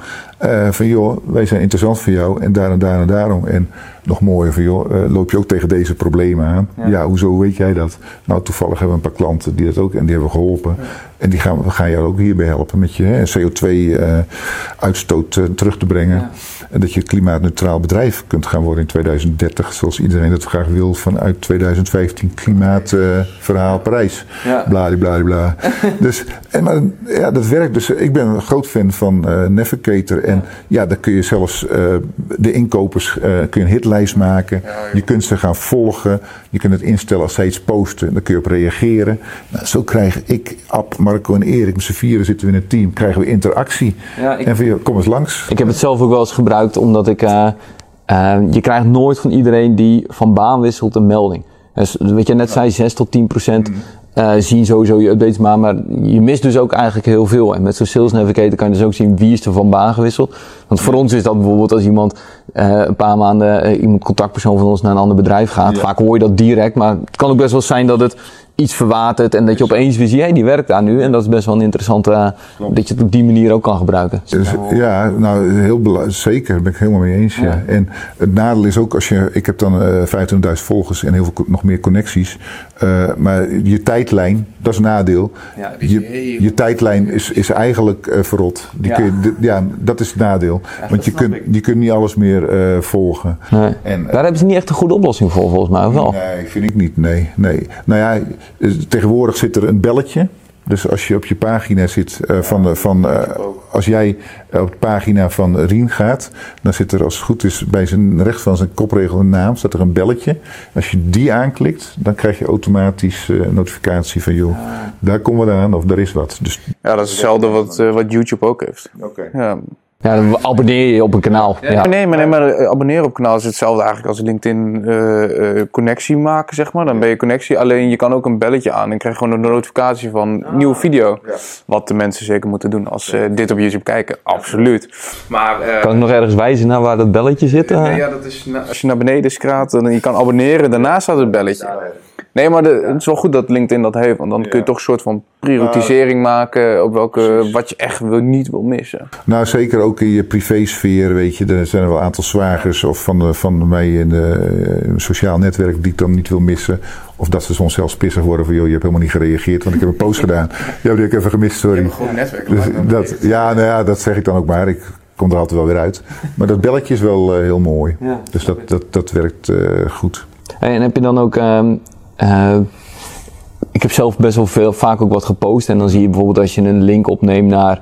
Uh, van joh, wij zijn interessant voor jou en daar en daar en daarom. En nog mooier van joh, uh, loop je ook tegen deze problemen aan? Ja. ja. hoezo weet jij dat? Nou, toevallig hebben we een paar klanten die dat ook en die hebben geholpen. Ja. En die gaan, we gaan jou ook hierbij helpen met je CO2-uitstoot terug te brengen. En dat je klimaatneutraal bedrijf kunt gaan worden in 2030, zoals iedereen het graag wil vanuit 2015 klimaatverhaal Parijs. Ja. Bladibladibla. (laughs) dus, en, maar ja, dat werkt. Dus ik ben een groot fan van uh, Navigator. En ja, dan kun je zelfs uh, de inkopers uh, kun je een hitlijst maken. Je kunt ze gaan volgen. Je kunt het instellen als zij iets posten. Dan kun je op reageren. Nou, zo krijg ik, Ab, Marco en Erik, met z'n vieren zitten we in een team. Krijgen we interactie. Ja, ik, en van, kom eens langs. Ik heb het zelf ook wel eens gebruikt omdat ik... je krijgt nooit van iedereen die van baan wisselt een melding. Dus wat je net zei, 6 tot 10 procent. Mm. uh, zien sowieso je updates maar, maar je mist dus ook eigenlijk heel veel. En met zo'n Sales Navigator kan je dus ook zien wie is er van baan gewisseld. Want voor ons is dat bijvoorbeeld als iemand uh, een paar maanden, uh, iemand contactpersoon van ons naar een ander bedrijf gaat. Ja. Vaak hoor je dat direct, maar het kan ook best wel zijn dat het iets verwatert en dat je opeens weer ziet, hey, die werkt daar nu. En dat is best wel een interessante, uh, dat je het op die manier ook kan gebruiken. Dus, ja, nou, heel zeker, daar ben ik helemaal mee eens. Ja. ja. En het nadeel is ook als je, ik heb dan uh, 25.000 volgers en heel veel nog meer connecties. Uh, maar je tijdlijn, dat is een nadeel. Ja, je, je tijdlijn is, is eigenlijk uh, verrot. Die ja. Kun je, ja, dat is het nadeel. Want je kunt, je kunt niet alles meer uh, volgen. Nee. En, Daar hebben ze niet echt een goede oplossing voor, volgens mij, of wel? Nee, vind ik niet. Nee, nee. Nou ja, tegenwoordig zit er een belletje. Dus als je op je pagina zit uh, van, de, van uh, als jij op de pagina van Rien gaat, dan zit er als het goed is bij zijn rechts van zijn kopregel een naam, staat er een belletje. Als je die aanklikt, dan krijg je automatisch uh, notificatie van joh, daar komen we aan of daar is wat. Dus, ja, dat is hetzelfde wat, wat YouTube ook heeft. Oké. Okay. Ja. Ja, dan abonneer je op een kanaal. Ja, Nee, maar, nee, maar abonneren op een kanaal is hetzelfde eigenlijk als LinkedIn uh, uh, connectie maken, zeg maar. Dan ben je connectie. Alleen je kan ook een belletje aan en krijg gewoon een notificatie van oh. nieuwe video. Ja. Wat de mensen zeker moeten doen als ze dit op YouTube kijken. Absoluut. Maar, uh, kan ik nog ergens wijzen naar waar dat belletje zit? Nee, ja, dat is als je naar beneden scraat en je kan abonneren. Daarnaast staat het belletje. Nee, maar de, het is wel goed dat LinkedIn dat heeft. Want dan kun je toch een soort van prioritisering maken op welke, wat je echt wil, niet wil missen. Nou, zeker ook in je privésfeer, weet je. Er zijn er wel een aantal zwagers of van, de, van mij in de sociaal netwerk die ik dan niet wil missen. Of dat ze soms zelfs pissig worden van, joh, je hebt helemaal niet gereageerd, want ik heb een post gedaan. (laughs) Ja, die heb ik even gemist, sorry. Je hebt een netwerk. Dus dat, ja, nou ja, dat zeg ik dan ook maar. Ik kom er altijd wel weer uit. Maar dat belletje is wel uh, heel mooi. Ja, dus dat, dat, dat werkt uh, goed. En heb je dan ook... Um uh, ik heb zelf best wel veel, vaak ook wat gepost. En dan zie je bijvoorbeeld als je een link opneemt naar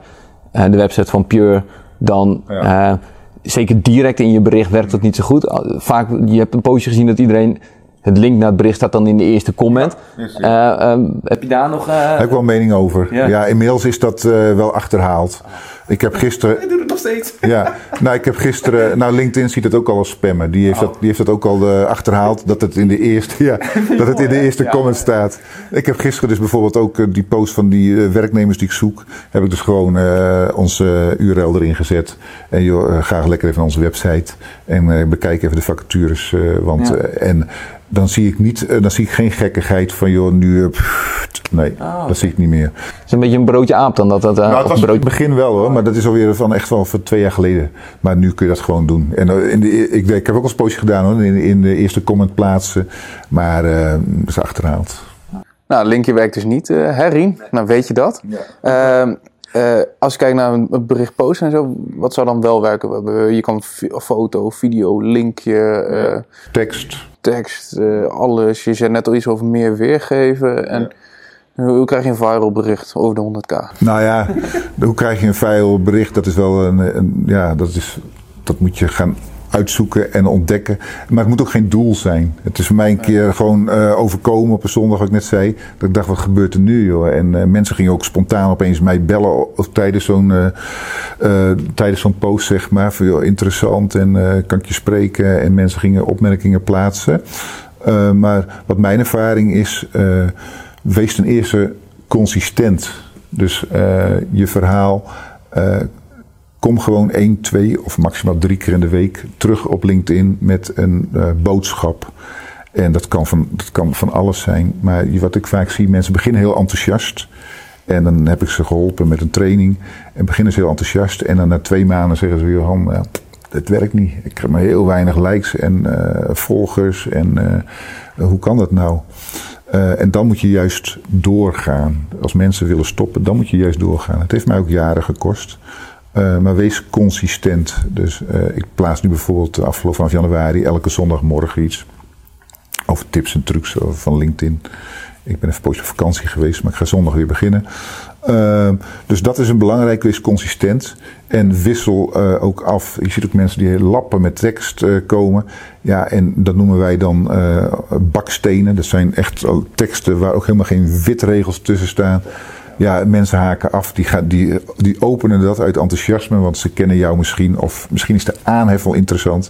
uh, de website van Pure, dan ja. uh, zeker direct in je bericht werkt dat niet zo goed. Vaak, je hebt een postje gezien dat iedereen het link naar het bericht staat dan in de eerste comment. Ja, uh, um, heb je daar nog... Uh... Heb ik wel een mening over. Ja, ja inmiddels is dat uh, wel achterhaald. Ik heb gisteren... Ik doe het nog steeds. (laughs) Ja, nou ik heb gisteren... Nou LinkedIn ziet het ook al als spammen. Die heeft, oh. dat, die heeft dat ook al uh, achterhaald. Dat het in de eerste, ja, (laughs) dat het in de eerste comment staat. Ik heb gisteren dus bijvoorbeeld ook uh, die post van die uh, werknemers die ik zoek. Heb ik dus gewoon onze URL erin gezet. En joh, ga lekker even naar onze website. En bekijk even de vacatures. want, en dan zie ik niet, dan zie ik geen gekkigheid van joh, nu. Pff, nee, oh. dat zie ik niet meer. Het is een beetje een broodje aap dan dat. dat nou, het was broodje... het begin wel hoor, maar dat is alweer van echt wel van twee jaar geleden. Maar nu kun je dat gewoon doen. En in de, ik, ik heb ook al een poosje gedaan hoor, in, in de eerste comment plaatsen. Maar uh, dat is achterhaald. Nou, linkje werkt dus niet, uh, hè Rien? Nou, weet je dat. Ja. Uh, uh, als je kijkt naar een bericht posten en zo, wat zou dan wel werken? Je kan foto, video, linkje, ja. tekst tekst, uh, alles. Je zei net al iets over meer weergeven. En ja. hoe krijg je een viral bericht over de 100k? Nou ja, hoe krijg je een viral bericht? Dat is wel een, een ja, dat is, dat moet je gaan uitzoeken en ontdekken. Maar het moet ook geen doel zijn. Het is voor mij een keer gewoon uh, overkomen op een zondag, wat ik net zei. Dat ik dacht, wat gebeurt er nu, joh? En uh, mensen gingen ook spontaan opeens mij bellen of, tijdens zo'n uh, tijdens zo'n post, zeg maar. Van, joh, interessant en kan ik je spreken? En mensen gingen opmerkingen plaatsen. maar wat mijn ervaring is, wees ten eerste consistent. Dus je verhaal kom gewoon één, twee of maximaal drie keer in de week terug op LinkedIn met een uh, boodschap. En dat kan, van, dat kan van alles zijn. Maar wat ik vaak zie, mensen beginnen heel enthousiast. En dan heb ik ze geholpen met een training. En beginnen ze heel enthousiast. En dan na twee maanden zeggen ze, Johan, uh, het werkt niet. Ik krijg maar heel weinig likes en uh, volgers. En hoe kan dat nou? en dan moet je juist doorgaan. Als mensen willen stoppen, dan moet je juist doorgaan. Het heeft mij ook jaren gekost. Uh, maar wees consistent. Dus uh, ik plaats nu bijvoorbeeld afgelopen vanaf januari elke zondagmorgen iets over tips en trucs van LinkedIn. Ik ben even poosje op vakantie geweest, maar ik ga zondag weer beginnen. Uh, dus dat is een belangrijk, wees consistent. En wissel ook af. Je ziet ook mensen die lappen met tekst komen. Ja, en dat noemen wij dan bakstenen. Dat zijn echt teksten waar ook helemaal geen witregels tussen staan. Ja, mensen haken af. Die, gaan, die, die openen dat uit enthousiasme, want ze kennen jou misschien. Of misschien is de aanhef wel interessant.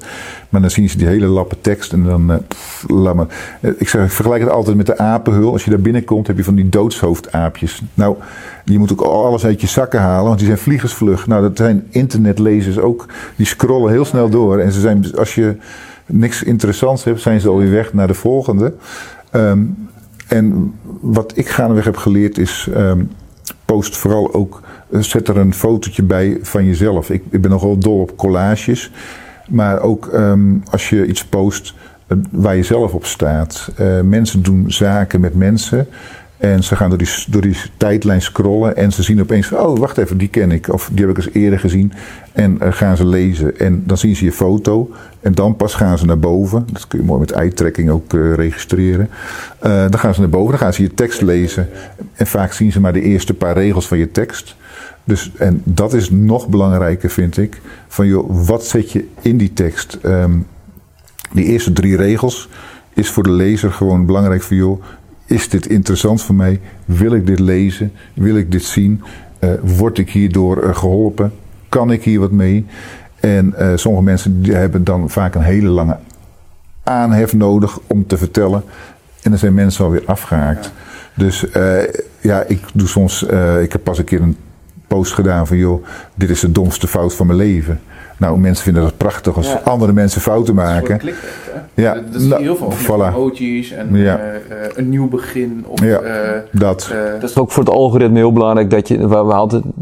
Maar dan zien ze die hele lappe tekst en dan, pff, laat. Uh, ik, zeg, ik vergelijk het altijd met de apenhul. Als je daar binnenkomt, heb je van die doodshoofdaapjes. Nou, je moet ook alles uit je zakken halen, want die zijn vliegersvlug. Nou, dat zijn internetlezers ook. Die scrollen heel snel door. En ze zijn, als je niks interessants hebt, zijn ze alweer weg naar de volgende. Um, en wat ik gaandeweg heb geleerd is, um, post vooral ook, zet er een fotootje bij van jezelf. Ik, ik ben nogal dol op collages. Maar ook um, als je iets post uh, waar je zelf op staat. Uh, mensen doen zaken met mensen. En ze gaan door die, tijdlijn scrollen en ze zien opeens van, oh wacht even, die ken ik. Of die heb ik eens eerder gezien. En uh, gaan ze lezen. En dan zien ze je foto. En dan pas gaan ze naar boven. Dat kun je mooi met eye-tracking ook uh, registreren. Uh, dan gaan ze naar boven, dan gaan ze je tekst lezen. En vaak zien ze maar de eerste paar regels van je tekst. Dus, en dat is nog belangrijker, vind ik. Van joh, wat zet je in die tekst? Um, die eerste drie regels is voor de lezer gewoon belangrijk voor joh. Is dit interessant voor mij? Wil ik dit lezen? Wil ik dit zien? Uh, word ik hierdoor uh, geholpen? Kan ik hier wat mee? En uh, sommige mensen die hebben dan vaak een hele lange aanhef nodig om te vertellen. En dan zijn mensen alweer afgehaakt. Dus ja, ik doe soms. ik heb pas een keer een post gedaan van joh, dit is de domste fout van mijn leven. Nou, mensen vinden dat prachtig als ja. andere mensen fouten maken. Dat is ja, dat, dat zie je heel veel. Voilà. Emojis en ja. uh, uh, een nieuw begin. Of, ja, uh, dat. dat is ook voor het algoritme heel belangrijk dat je, we hadden,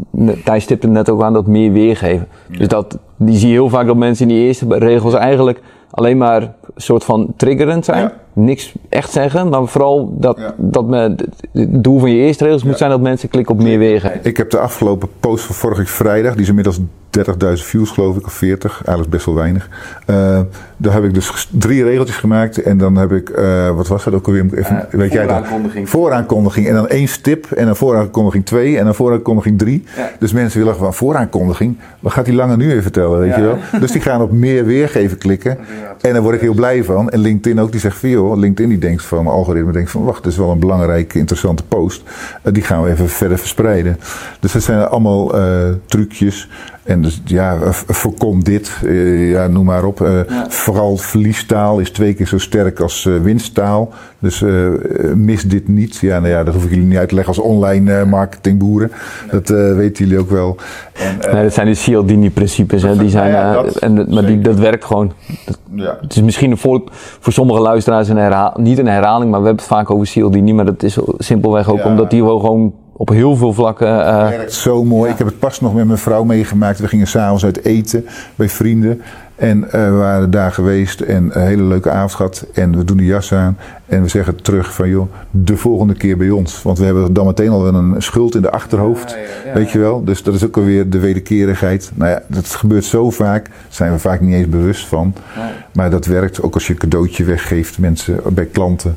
Thijs stipte net ook aan dat meer weergeven. Ja. Dus dat, die zie je heel vaak dat mensen in die eerste regels eigenlijk alleen maar een soort van triggerend zijn. Ja. Niks echt zeggen, maar vooral dat, ja. dat me, het doel van je eerste regels ja. moet zijn dat mensen klikken op meer weergeven. Ik heb de afgelopen post van vorige vrijdag, die is inmiddels 30.000 views geloof ik, of 40, eigenlijk best wel weinig. Uh, daar heb ik dus drie regeltjes gemaakt en dan heb ik, uh, wat was dat ook alweer? Even, uh, weet vooraankondiging. Jij vooraankondiging. En dan één stip en een vooraankondiging twee en een vooraankondiging drie. Ja. Dus mensen willen gewoon vooraankondiging. Wat gaat die lange nu even vertellen, weet ja. je wel? Dus die gaan op meer weergeven klikken. En daar word ik heel blij van. En LinkedIn ook, die zegt van joh, LinkedIn die denkt van, algoritme denkt van, wacht, dat is wel een belangrijke, interessante post. die gaan we even verder verspreiden. Dus dat zijn allemaal trucjes. En dus ja, voorkom dit, uh, ja, noem maar op. Uh, ja. Vooral verliestaal is twee keer zo sterk als uh, winsttaal. Dus mis dit niet. Ja, nou ja, dat hoef ik jullie niet uit te leggen als online marketingboeren. Dat weten jullie ook wel. En, nee, dat zijn de Cialdini-principes. Die zijn, ja, dat, en, maar die, dat werkt gewoon. Dat, ja. Het is misschien voor, voor sommige luisteraars een herhaal, niet een herhaling, maar we hebben het vaak over Cialdini. Maar dat is simpelweg ook omdat die wel gewoon op heel veel vlakken. Uh, werkt zo mooi. Ja. Ik heb het pas nog met mijn vrouw meegemaakt. We gingen s'avonds uit eten bij vrienden. En uh, we waren daar geweest en een hele leuke avond gehad. En we doen de jas aan en we zeggen terug van joh, de volgende keer bij ons. Want we hebben dan meteen al een schuld in de achterhoofd. Ja, ja, ja, weet je wel? Dus dat is ook alweer de wederkerigheid. Nou ja, dat gebeurt zo vaak. Daar zijn we vaak niet eens bewust van. Nee. Maar dat werkt ook als je een cadeautje weggeeft mensen, bij klanten.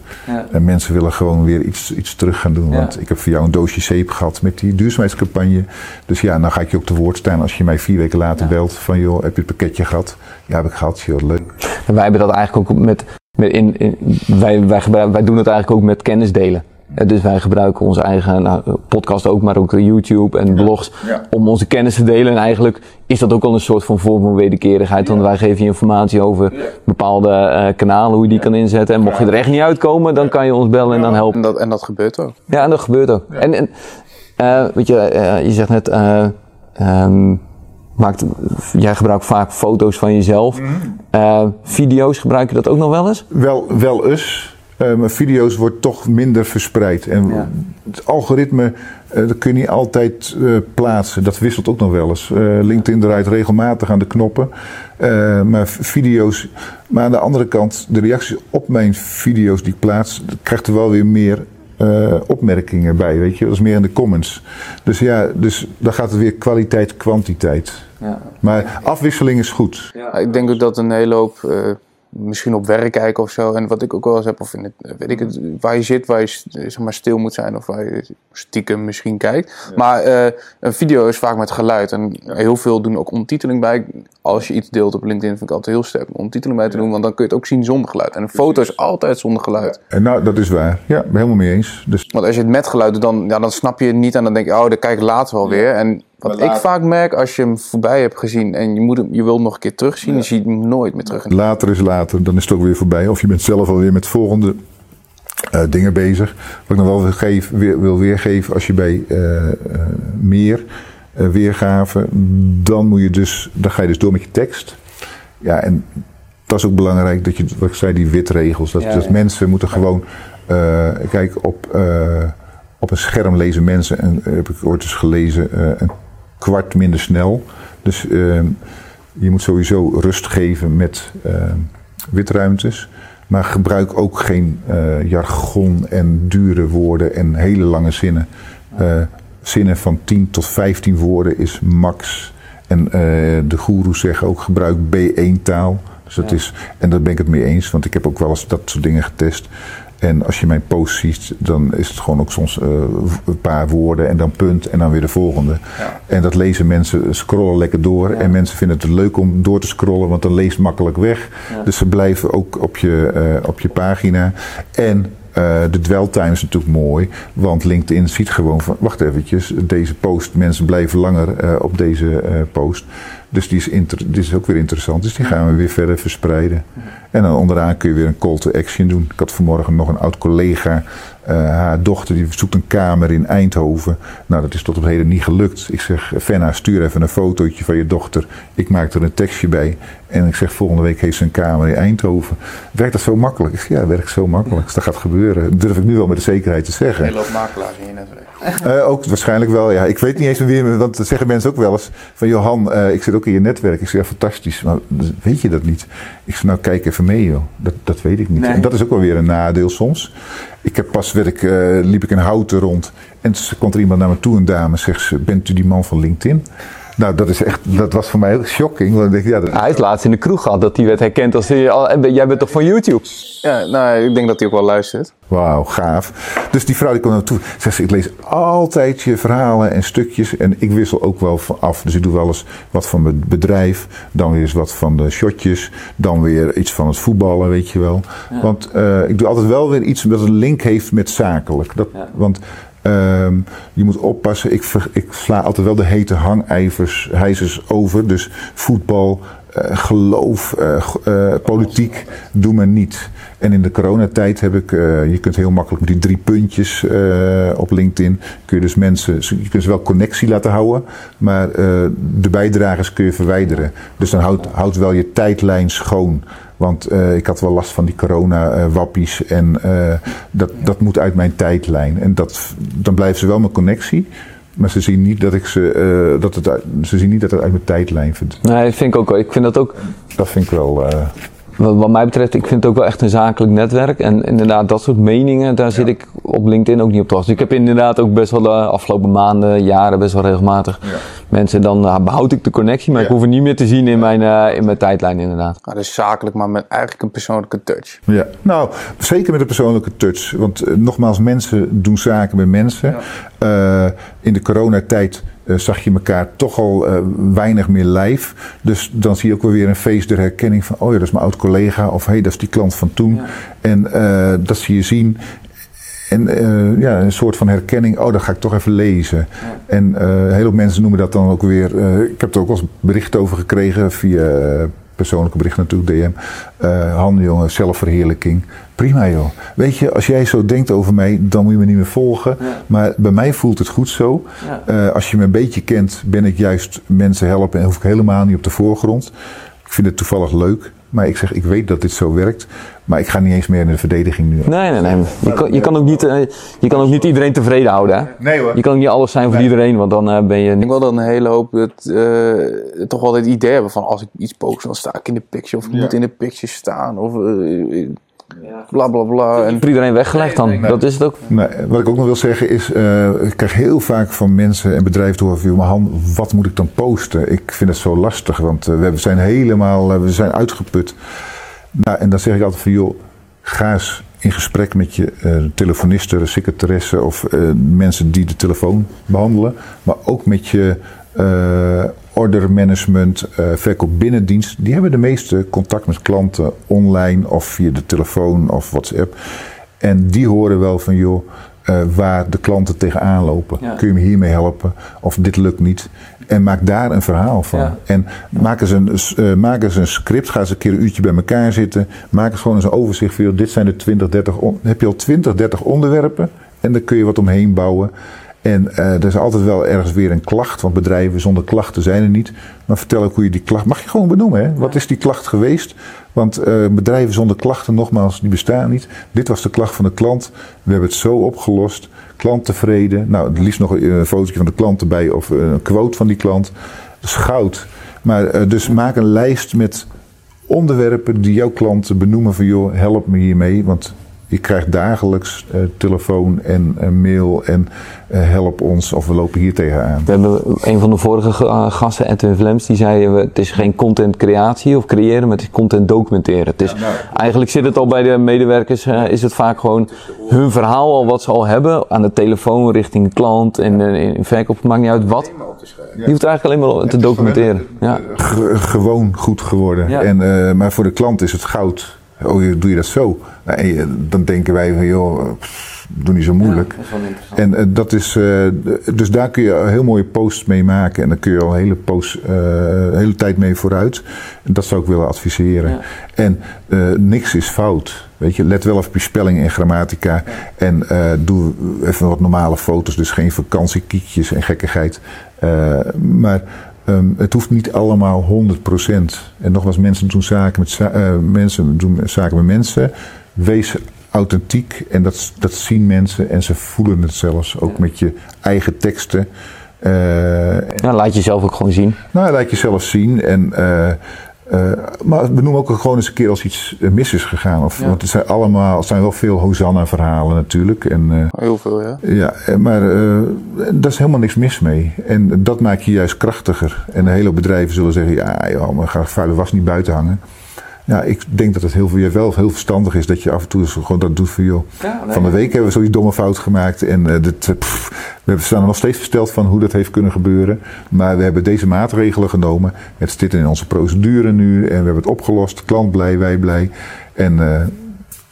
En mensen willen gewoon weer iets, iets terug gaan doen. Want ik heb voor jou een doosje zeep gehad met die duurzaamheidscampagne. Dus ja, dan ga ik je ook te woord staan als je mij vier weken later belt van joh, heb je het pakketje gehad? Ja, heb ik gehad. Heel leuk. En wij hebben dat eigenlijk ook met in, in, wij, wij, wij doen het eigenlijk ook met kennis delen. Dus wij gebruiken onze eigen nou, podcast ook, maar ook YouTube en blogs ja. Ja. om onze kennis te delen. En eigenlijk is dat ook al een soort van vorm van wederkerigheid. Want wij geven je informatie over bepaalde uh, kanalen, hoe je die kan inzetten. En mocht je er echt niet uitkomen, dan kan je ons bellen en dan helpen. En dat, en dat gebeurt ook. Ja, en dat gebeurt ook. En, en uh, weet je, uh, je zegt net, um, maakt, jij gebruikt vaak foto's van jezelf. Mm. Uh, video's, gebruik je dat ook nog wel eens? Wel, wel eens. Uh, maar video's wordt toch minder verspreid. En ja. het algoritme, uh, dat kun je niet altijd uh, plaatsen. Dat wisselt ook nog wel eens. LinkedIn draait regelmatig aan de knoppen. maar video's. Maar aan de andere kant, de reacties op mijn video's die ik plaats, krijgt er wel weer meer uh, opmerkingen bij, weet je. Dat is meer in de comments. Dus ja, dus dan gaat het weer kwaliteit, kwantiteit. Ja. Maar afwisseling is goed. Ja, ik denk ook dat een hele hoop uh, misschien op werk kijken of zo. En wat ik ook wel eens heb, of in het, weet ik het, waar je zit, waar je zeg maar, stil moet zijn of waar je stiekem misschien kijkt. Maar uh, een video is vaak met geluid en heel veel doen ook ondertiteling bij. Als je iets deelt op LinkedIn vind ik altijd heel sterk om ondertiteling bij te doen, want dan kun je het ook zien zonder geluid. En een foto is altijd zonder geluid. En nou, dat is waar. Ja, ben helemaal mee eens. Dus... Want als je het met geluid doet, dan, ja, dan snap je het niet en dan denk je, oh, daar kijk ik later wel weer. En wat ik vaak merk, als je hem voorbij hebt gezien en je, moet hem, je wil hem nog een keer terugzien, dan zie je hem nooit meer terug. Later is later, dan is het ook weer voorbij. Of je bent zelf alweer met volgende uh, dingen bezig. Wat ik nog wel wil, geef, weer, wil weergeven, als je bij uh, uh, meer weergaven, dan moet je dus, dan ga je dus door met je tekst. Ja, en dat is ook belangrijk dat je, wat ik zei, die witregels. Dat, ja, dat ja. mensen moeten gewoon, kijk, op, op een scherm lezen mensen, en heb ik ooit eens gelezen, een kwart minder snel. Dus uh, je moet sowieso rust geven met uh, witruimtes. Maar gebruik ook geen uh, jargon en dure woorden en hele lange zinnen. zinnen van 10 tot 15 woorden is max. En de goeroes zeggen ook gebruik B1 taal. Dus dat ja. is, en daar ben ik het mee eens, want ik heb ook wel eens dat soort dingen getest. En als je mijn post ziet, dan is het gewoon ook soms uh, een paar woorden en dan punt en dan weer de volgende. Ja. En dat lezen mensen, scrollen lekker door. Ja. En mensen vinden het leuk om door te scrollen, want dan leest makkelijk weg. Ja. Dus ze blijven ook op je, uh, op je pagina. En uh, de dwell time is natuurlijk mooi, want LinkedIn ziet gewoon van, wacht eventjes, deze post, mensen blijven langer op deze post. Dus die is, die is ook weer interessant, dus die gaan we weer verder verspreiden. En dan onderaan kun je weer een call to action doen. Ik had vanmorgen nog een oud collega, haar dochter, die zoekt een kamer in Eindhoven. Nou, dat is tot op heden niet gelukt. Ik zeg, Fenna, stuur even een fotootje van je dochter. Ik maak er een tekstje bij. En ik zeg, volgende week heeft ze een kamer in Eindhoven. Werkt dat zo makkelijk? Ik zeg, ja, werkt zo makkelijk. Dus dat gaat gebeuren. Dat durf ik nu wel met de zekerheid te zeggen. Hele hoop makelaars in je netwerk. Uh, (laughs) ook waarschijnlijk wel, ja. Ik weet niet eens meer, want dat zeggen mensen ook wel eens. Van Johan, uh, ik zit ook in je netwerk. Ik zeg, ja, fantastisch. Maar weet je dat niet? Ik zeg, nou kijk even mee joh. Dat, dat weet ik niet. Nee. En dat is ook wel weer een nadeel soms. Ik heb pas, werd ik, uh, liep ik in Houten rond. En toen komt er iemand naar me toe, een dame. Zegt ze, bent u die man van LinkedIn? Nou, dat, is echt, dat was voor mij heel shocking. Want ik denk, ja, dat... Hij is laatst in de kroeg gehad dat hij werd herkend als... Jij bent toch van YouTube? Ja, nou, ik denk dat hij ook wel luistert. Wauw, gaaf. Dus die vrouw die kwam naartoe. Zegt ze, ik lees altijd je verhalen en stukjes. En ik wissel ook wel af. Dus ik doe wel eens wat van mijn bedrijf. Dan weer eens wat van de shotjes. Dan weer iets van het voetballen, weet je wel. Ja. Want uh, ik doe altijd wel weer iets dat een link heeft met zakelijk. Dat, ja. Want Um, je moet oppassen. Ik, ik, sla altijd wel de hete hangijvers, hijzers over. Dus voetbal, uh, geloof, uh, uh, politiek, doe maar niet. En in de coronatijd heb ik, je kunt heel makkelijk met die drie puntjes op LinkedIn, kun je dus mensen, je kunt ze wel connectie laten houden, maar de bijdragers kun je verwijderen. Dus dan houdt houd wel je tijdlijn schoon. Want uh, ik had wel last van die corona-wappies. Uh, en uh, dat, dat moet uit mijn tijdlijn. En dat, dan blijft ze wel mijn connectie. Maar ze zien niet dat ik ze. dat het uit, ze zien niet dat het uit mijn tijdlijn vindt. Nee, vind ik ook wel. Ik vind dat ook. Dat vind ik wel. Wat, wat, mij betreft, ik vind het ook wel echt een zakelijk netwerk. En inderdaad, dat soort meningen, daar ja. zit ik op LinkedIn ook niet op te wachten. Dus ik heb inderdaad ook best wel de afgelopen maanden, jaren, best wel regelmatig ja. mensen. Dan uh, behoud ik de connectie, maar ja. ik hoef het niet meer te zien in mijn, uh, in mijn tijdlijn inderdaad. Nou, dus zakelijk, maar met eigenlijk een persoonlijke touch. Ja, nou, zeker met een persoonlijke touch. Want uh, nogmaals, mensen doen zaken met mensen. in de coronatijd uh, zag je elkaar toch al uh, weinig meer live. Dus dan zie je ook wel weer een feest der herkenning van... oh ja, dat is mijn oud collega of hé, hey, dat is die klant van toen. Ja. En uh, dat zie je zien. En ja, een soort van herkenning, oh, dat ga ik toch even lezen. Ja. En heel veel mensen noemen dat dan ook weer... ik heb er ook wel eens bericht over gekregen via persoonlijke bericht natuurlijk, DM. Uh, Han, jongen, zelfverheerlijking. Prima joh. Weet je, als jij zo denkt over mij, dan moet je me niet meer volgen. Ja. Maar bij mij voelt het goed zo. Ja. Uh, als je me een beetje kent, ben ik juist mensen helpen en hoef ik helemaal niet op de voorgrond. Ik vind het toevallig leuk. Maar ik zeg, ik weet dat dit zo werkt. Maar ik ga niet eens meer in de verdediging nu. Nee, nee, nee. Je kan, je kan, ook, niet, uh, je kan ook niet iedereen tevreden houden. Hè? Nee hoor. Je kan niet alles zijn voor nee. iedereen, want dan uh, ben je... Ik wil dan een hele hoop het, uh, toch wel het idee hebben van als ik iets post, dan sta ik in de picture. Of ik ja. moet in de picture staan. Of. Bla bla bla. En voor iedereen weggelegd dan. Nee, dat is het ook. Nee, wat ik ook nog wil zeggen is, uh, ik krijg heel vaak van mensen en bedrijven door van, maar Han, wat moet ik dan posten? Ik vind het zo lastig, want uh, we zijn helemaal, uh, we zijn uitgeput. Nou, en dan zeg ik altijd van joh, ga eens in gesprek met je uh, telefoniste, secretaresse of uh, mensen die de telefoon behandelen. Maar ook met je uh, ordermanagement, verkoop binnendienst. Die hebben de meeste contact met klanten online of via de telefoon of WhatsApp. En die horen wel van joh, waar de klanten tegenaan lopen. Kun je me hiermee helpen? Of dit lukt niet. En maak daar een verhaal van. En maak eens, een, uh, maak eens een script. Ga eens een keer een uurtje bij elkaar zitten. Maak eens gewoon eens een overzicht van. Dit zijn de 20, 30. heb je al 20, 30 onderwerpen. En dan kun je wat omheen bouwen. En uh, er is altijd wel ergens weer een klacht. Want bedrijven zonder klachten zijn er niet. Maar vertel ook hoe je die klacht. Mag je gewoon benoemen. Hè? Wat is die klacht geweest? Want uh, bedrijven zonder klachten, nogmaals, die bestaan niet. Dit was de klacht van de klant. We hebben het zo opgelost klant tevreden. Nou, het liefst nog een fotootje van de klant erbij of een quote van die klant. Dat is goud. Maar uh, dus maak een lijst met onderwerpen die jouw klanten benoemen van joh, help me hiermee. Want je krijgt dagelijks uh, telefoon en uh, mail en uh, help ons of we lopen hier tegenaan. We hebben een van de vorige gasten, Edwin Vlems, die zei het is geen content creatie of creëren, maar het is content documenteren. Het is, ja, nou, eigenlijk zit het al bij de medewerkers, is het vaak gewoon hun verhaal al wat ze al hebben aan de telefoon richting klant en in verkoop, het maakt niet uit wat. Je hoeft eigenlijk alleen maar te documenteren. Ja. Gewoon goed geworden. Ja. En, maar voor de klant is het goud. Oh, doe je dat zo? Nou, dan denken wij van, joh, pff, doe niet zo moeilijk. Ja, dat is wel interessant. En uh, dat is, dus daar kun je heel mooie posts mee maken. En dan kun je al een hele, post, hele tijd mee vooruit. En dat zou ik willen adviseren. Ja. En niks is fout. Weet je, let wel op je spelling en grammatica. Ja. En doe even wat normale foto's. Dus geen vakantiekiekjes en gekkigheid. maar Um, het hoeft niet allemaal 100%. En nogmaals, mensen doen zaken met, uh, mensen, doen zaken met mensen. Wees authentiek en dat, dat zien mensen en ze voelen het zelfs. Ook met je eigen teksten. Uh, ja, laat jezelf ook gewoon zien. Nou, laat jezelf zien. En uh, uh, maar benoem ook gewoon eens een keer als iets mis is gegaan. Of, ja. Want het zijn allemaal, het zijn wel veel Hosanna-verhalen natuurlijk. En, uh, Heel veel, ja. Ja, maar uh, daar is helemaal niks mis mee. En dat maakt je juist krachtiger. En een hele bedrijven zullen zeggen: ja, joh, maar ga vuile was niet buiten hangen. Ja, ik denk dat het heel, veel, wel heel verstandig is dat je af en toe gewoon dat doet voor joh. Ja, nee, van de week hebben we zo'n domme fout gemaakt. En uh, dit, pff, we staan er nog steeds versteld van hoe dat heeft kunnen gebeuren. Maar we hebben deze maatregelen genomen. Het zit in onze procedure nu. En we hebben het opgelost. Klant blij, wij blij. En uh,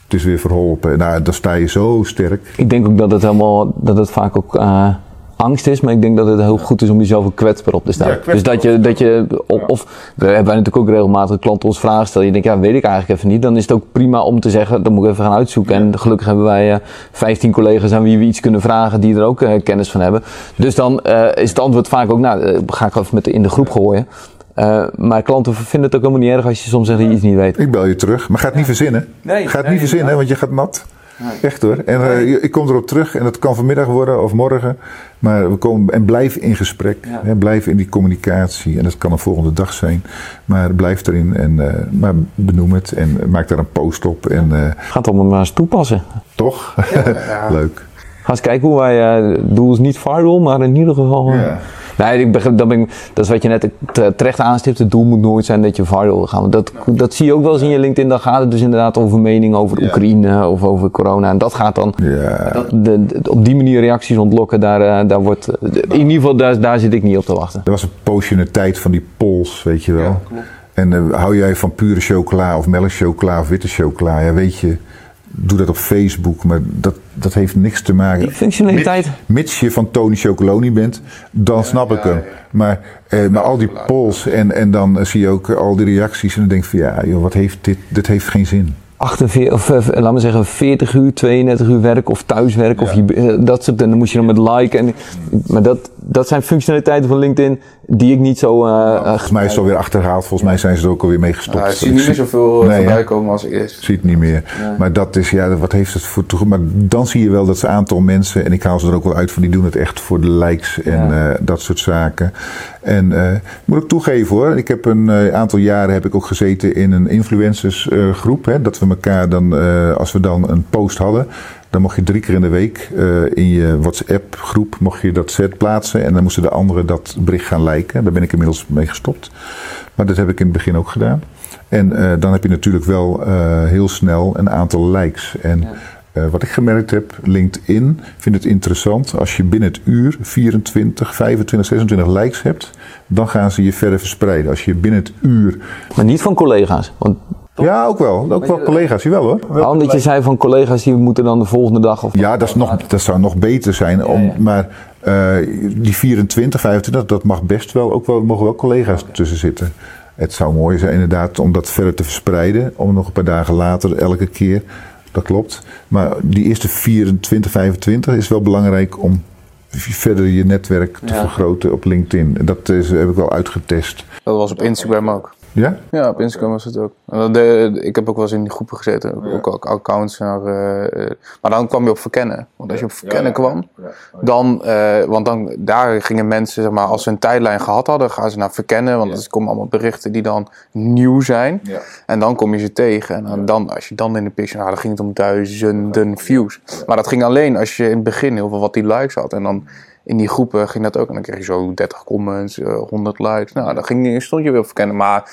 het is weer verholpen. Nou, dan sta je zo sterk. Ik denk ook dat het helemaal, dat het vaak ook uh, angst is, maar ik denk dat het heel goed is om jezelf ook kwetsbaar op te staan. Ja, dus dat je, dat je of, of we hebben natuurlijk ook regelmatig klanten ons vragen stellen. Je denkt, ja, weet ik eigenlijk even niet. Dan is het ook prima om te zeggen, dan moet ik even gaan uitzoeken. En gelukkig hebben wij uh, 15 collega's aan wie we iets kunnen vragen die er ook uh, kennis van hebben. Dus dan uh, is het antwoord vaak ook, nou, ga ik even met de, in de groep gooien. Uh, maar klanten vinden het ook helemaal niet erg als je soms zegt dat je iets niet weet. Ik bel je terug, maar ga het niet verzinnen. Nee, ga het nee, niet verzinnen, want je gaat nat. Nee. Echt hoor. En uh, ik kom erop terug en dat kan vanmiddag worden of morgen. Maar we komen en blijf in gesprek. Ja. Hè, blijf in die communicatie. En dat kan een volgende dag zijn. Maar blijf erin en uh, maar benoem het en maak daar een post op. En, uh, Ga het allemaal maar eens toepassen. Toch? Ja, (laughs) Leuk. Ga eens kijken hoe wij, uh, doel is niet viral, maar in ieder geval... Ja. Nee, ik begrijp, dat, ben ik, dat is wat je net terecht aanstipt. Het doel moet nooit zijn dat je viral wil gaan. Dat, dat zie je ook wel eens in je LinkedIn. Dan gaat het dus inderdaad over mening over. Oekraïne of over corona. En dat gaat dan ja. dat, de, de, op die manier reacties ontlokken. Daar, daar wordt, in ieder geval, daar, daar zit ik niet op te wachten. Er was een poosje in de tijd van die polls, weet je wel. Ja, en uh, hou jij van pure chocola of melkchocola of witte chocola? Ja, weet je doe dat op Facebook, maar dat, dat heeft niks te maken. Die functionaliteit. Mits, mits je van Tony Chocoloni bent, dan ja, snap ik ja, hem. Ja. Maar, eh, maar al die polls en, en dan zie je ook al die reacties en dan denk je van ja, joh, wat heeft dit, dit heeft geen zin. 48, of uh, laat me zeggen 40 uur, 32 uur werk of thuiswerk ja. of je, uh, dat soort, en dan moet je dan met like en, maar dat, dat zijn functionaliteiten van LinkedIn die ik niet zo. Uh, nou, volgens mij is het alweer achterhaald. Volgens mij zijn ze er ook alweer mee gestopt. Ja, ik zie niet meer zoveel nee, voorbij komen als eerst. Zie het niet meer. Nee. Maar dat is, ja, wat heeft het voor toe? Maar dan zie je wel dat ze aantal mensen, en ik haal ze er ook wel uit van, die doen het echt voor de likes en ja. uh, dat soort zaken. En uh, moet ik toegeven hoor, ik heb een uh, aantal jaren heb ik ook gezeten in een influencersgroep. Hè, dat we elkaar dan, als we dan een post hadden, dan mocht je drie keer in de week uh, in je WhatsApp groep mocht je dat set plaatsen. En dan moesten de anderen dat bericht gaan liken. Daar ben ik inmiddels mee gestopt. Maar dat heb ik in het begin ook gedaan. En uh, dan heb je natuurlijk wel uh, heel snel een aantal likes. En ja. wat ik gemerkt heb, LinkedIn vindt het interessant. Als je binnen het uur 24, 25, 26 likes hebt, dan gaan ze je verder verspreiden. Als je binnen het uur. Maar niet van collega's. Want ja, ook wel. Ook wel collega's, wel hoor. Oh, omdat je zei van collega's die moeten dan de volgende dag of... Ja, dat, is nog, dat zou nog beter zijn. Om, Maar uh, die 24, 25, dat mag best wel. Ook wel, er mogen wel collega's tussen zitten. Het zou mooi zijn inderdaad om dat verder te verspreiden. Om nog een paar dagen later elke keer. Dat klopt. Maar die eerste 24, 25 is wel belangrijk om verder je netwerk te ja. vergroten op LinkedIn. Dat is, heb ik wel uitgetest. Dat was op Instagram ook. Ja? Ja, op Instagram was het ook. De, ik heb ook wel eens in die groepen gezeten, ja. ook, ook accounts. Naar, uh, maar dan kwam je op verkennen. Want als je op verkennen ja, kwam, dan, uh, want dan, daar gingen mensen, zeg maar, als ze een tijdlijn gehad hadden, gaan ze naar verkennen. Want er komen allemaal berichten die dan nieuw zijn. En dan kom je ze tegen. En dan, dan als je dan in de picture, nou, dan ging het om duizenden views. Maar dat ging alleen als je in het begin heel veel wat die likes had. En dan in die groepen ging dat ook. En dan kreeg je zo 30 comments, uh, 100 likes. Nou, dan ging, stond je weer verkennen. Maar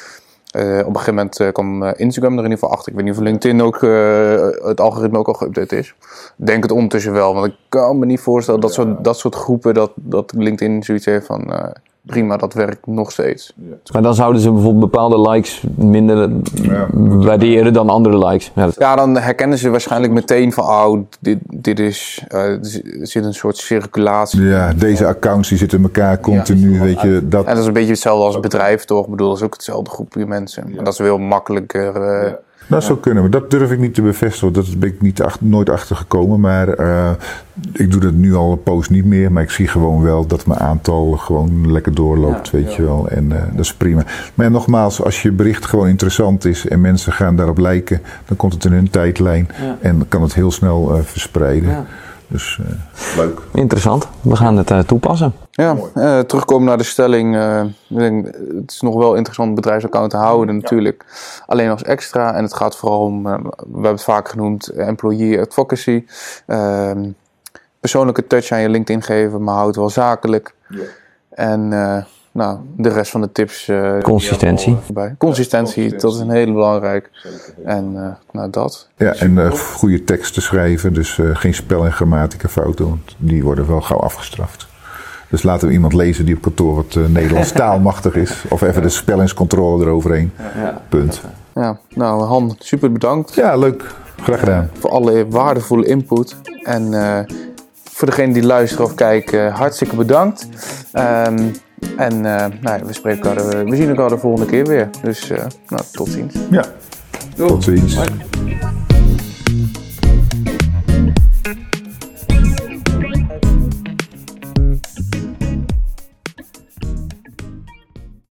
uh, op een gegeven moment uh, kwam Instagram er in ieder geval achter. Ik weet niet of LinkedIn ook het algoritme ook al geüpdate is. Denk het ondertussen wel. Want ik kan me niet voorstellen dat, soort, dat soort groepen, dat, dat LinkedIn zoiets heeft van prima, dat werkt nog steeds. Ja. Maar dan zouden ze bijvoorbeeld bepaalde likes minder ja. waarderen dan andere likes. Ja, ja, dan herkennen ze waarschijnlijk meteen van, oh, dit, dit is, uh, er zit een soort circulatie. Ja, deze accounts die zitten in elkaar continu, weet je. Dat... En dat is een beetje hetzelfde als bedrijf, toch? Ik bedoel, dat is ook hetzelfde groepje mensen. Maar dat is wel makkelijker... Uh, dat zou kunnen, maar dat durf ik niet te bevestigen. Dat ben ik niet achter, nooit achter gekomen. Maar uh, ik doe dat nu al een poos niet meer. Maar ik zie gewoon wel dat mijn aantal gewoon lekker doorloopt, ja, weet ja. je wel. En uh, dat is prima. Maar nogmaals, als je bericht gewoon interessant is en mensen gaan daarop lijken, dan komt het in hun tijdlijn. En kan het heel snel uh, verspreiden. Dus uh, leuk. Interessant. We gaan het uh, toepassen. Ja, uh, terugkomen naar de stelling. ik denk, het is nog wel interessant een bedrijfsaccount te houden natuurlijk. Ja. Alleen als extra. En het gaat vooral om, we hebben het vaak genoemd, employee advocacy. Ehm, persoonlijke touch aan je LinkedIn geven, maar houd wel zakelijk. Ja. En nou, de rest van de tips. Uh, Consistentie. Bij. Consistentie, dat is een hele belangrijk. En uh, nou, dat. Ja, en uh, goede teksten schrijven. Dus geen spel- en grammatica fouten, want die worden wel gauw afgestraft. Dus laten we iemand lezen die op kantoor wat Nederlands (laughs) taalmachtig is. Of even de spellingscontrole eroverheen. Ja. Punt. Ja, nou Han, super bedankt. Ja, leuk. Graag gedaan. Voor alle waardevolle input. En voor degene die luisteren of kijken, hartstikke bedankt. Um, en eh, nou, we, spreken elkaar, eh, we zien elkaar de volgende keer weer. Dus eh, nou, tot ziens. Ja, tot ziens.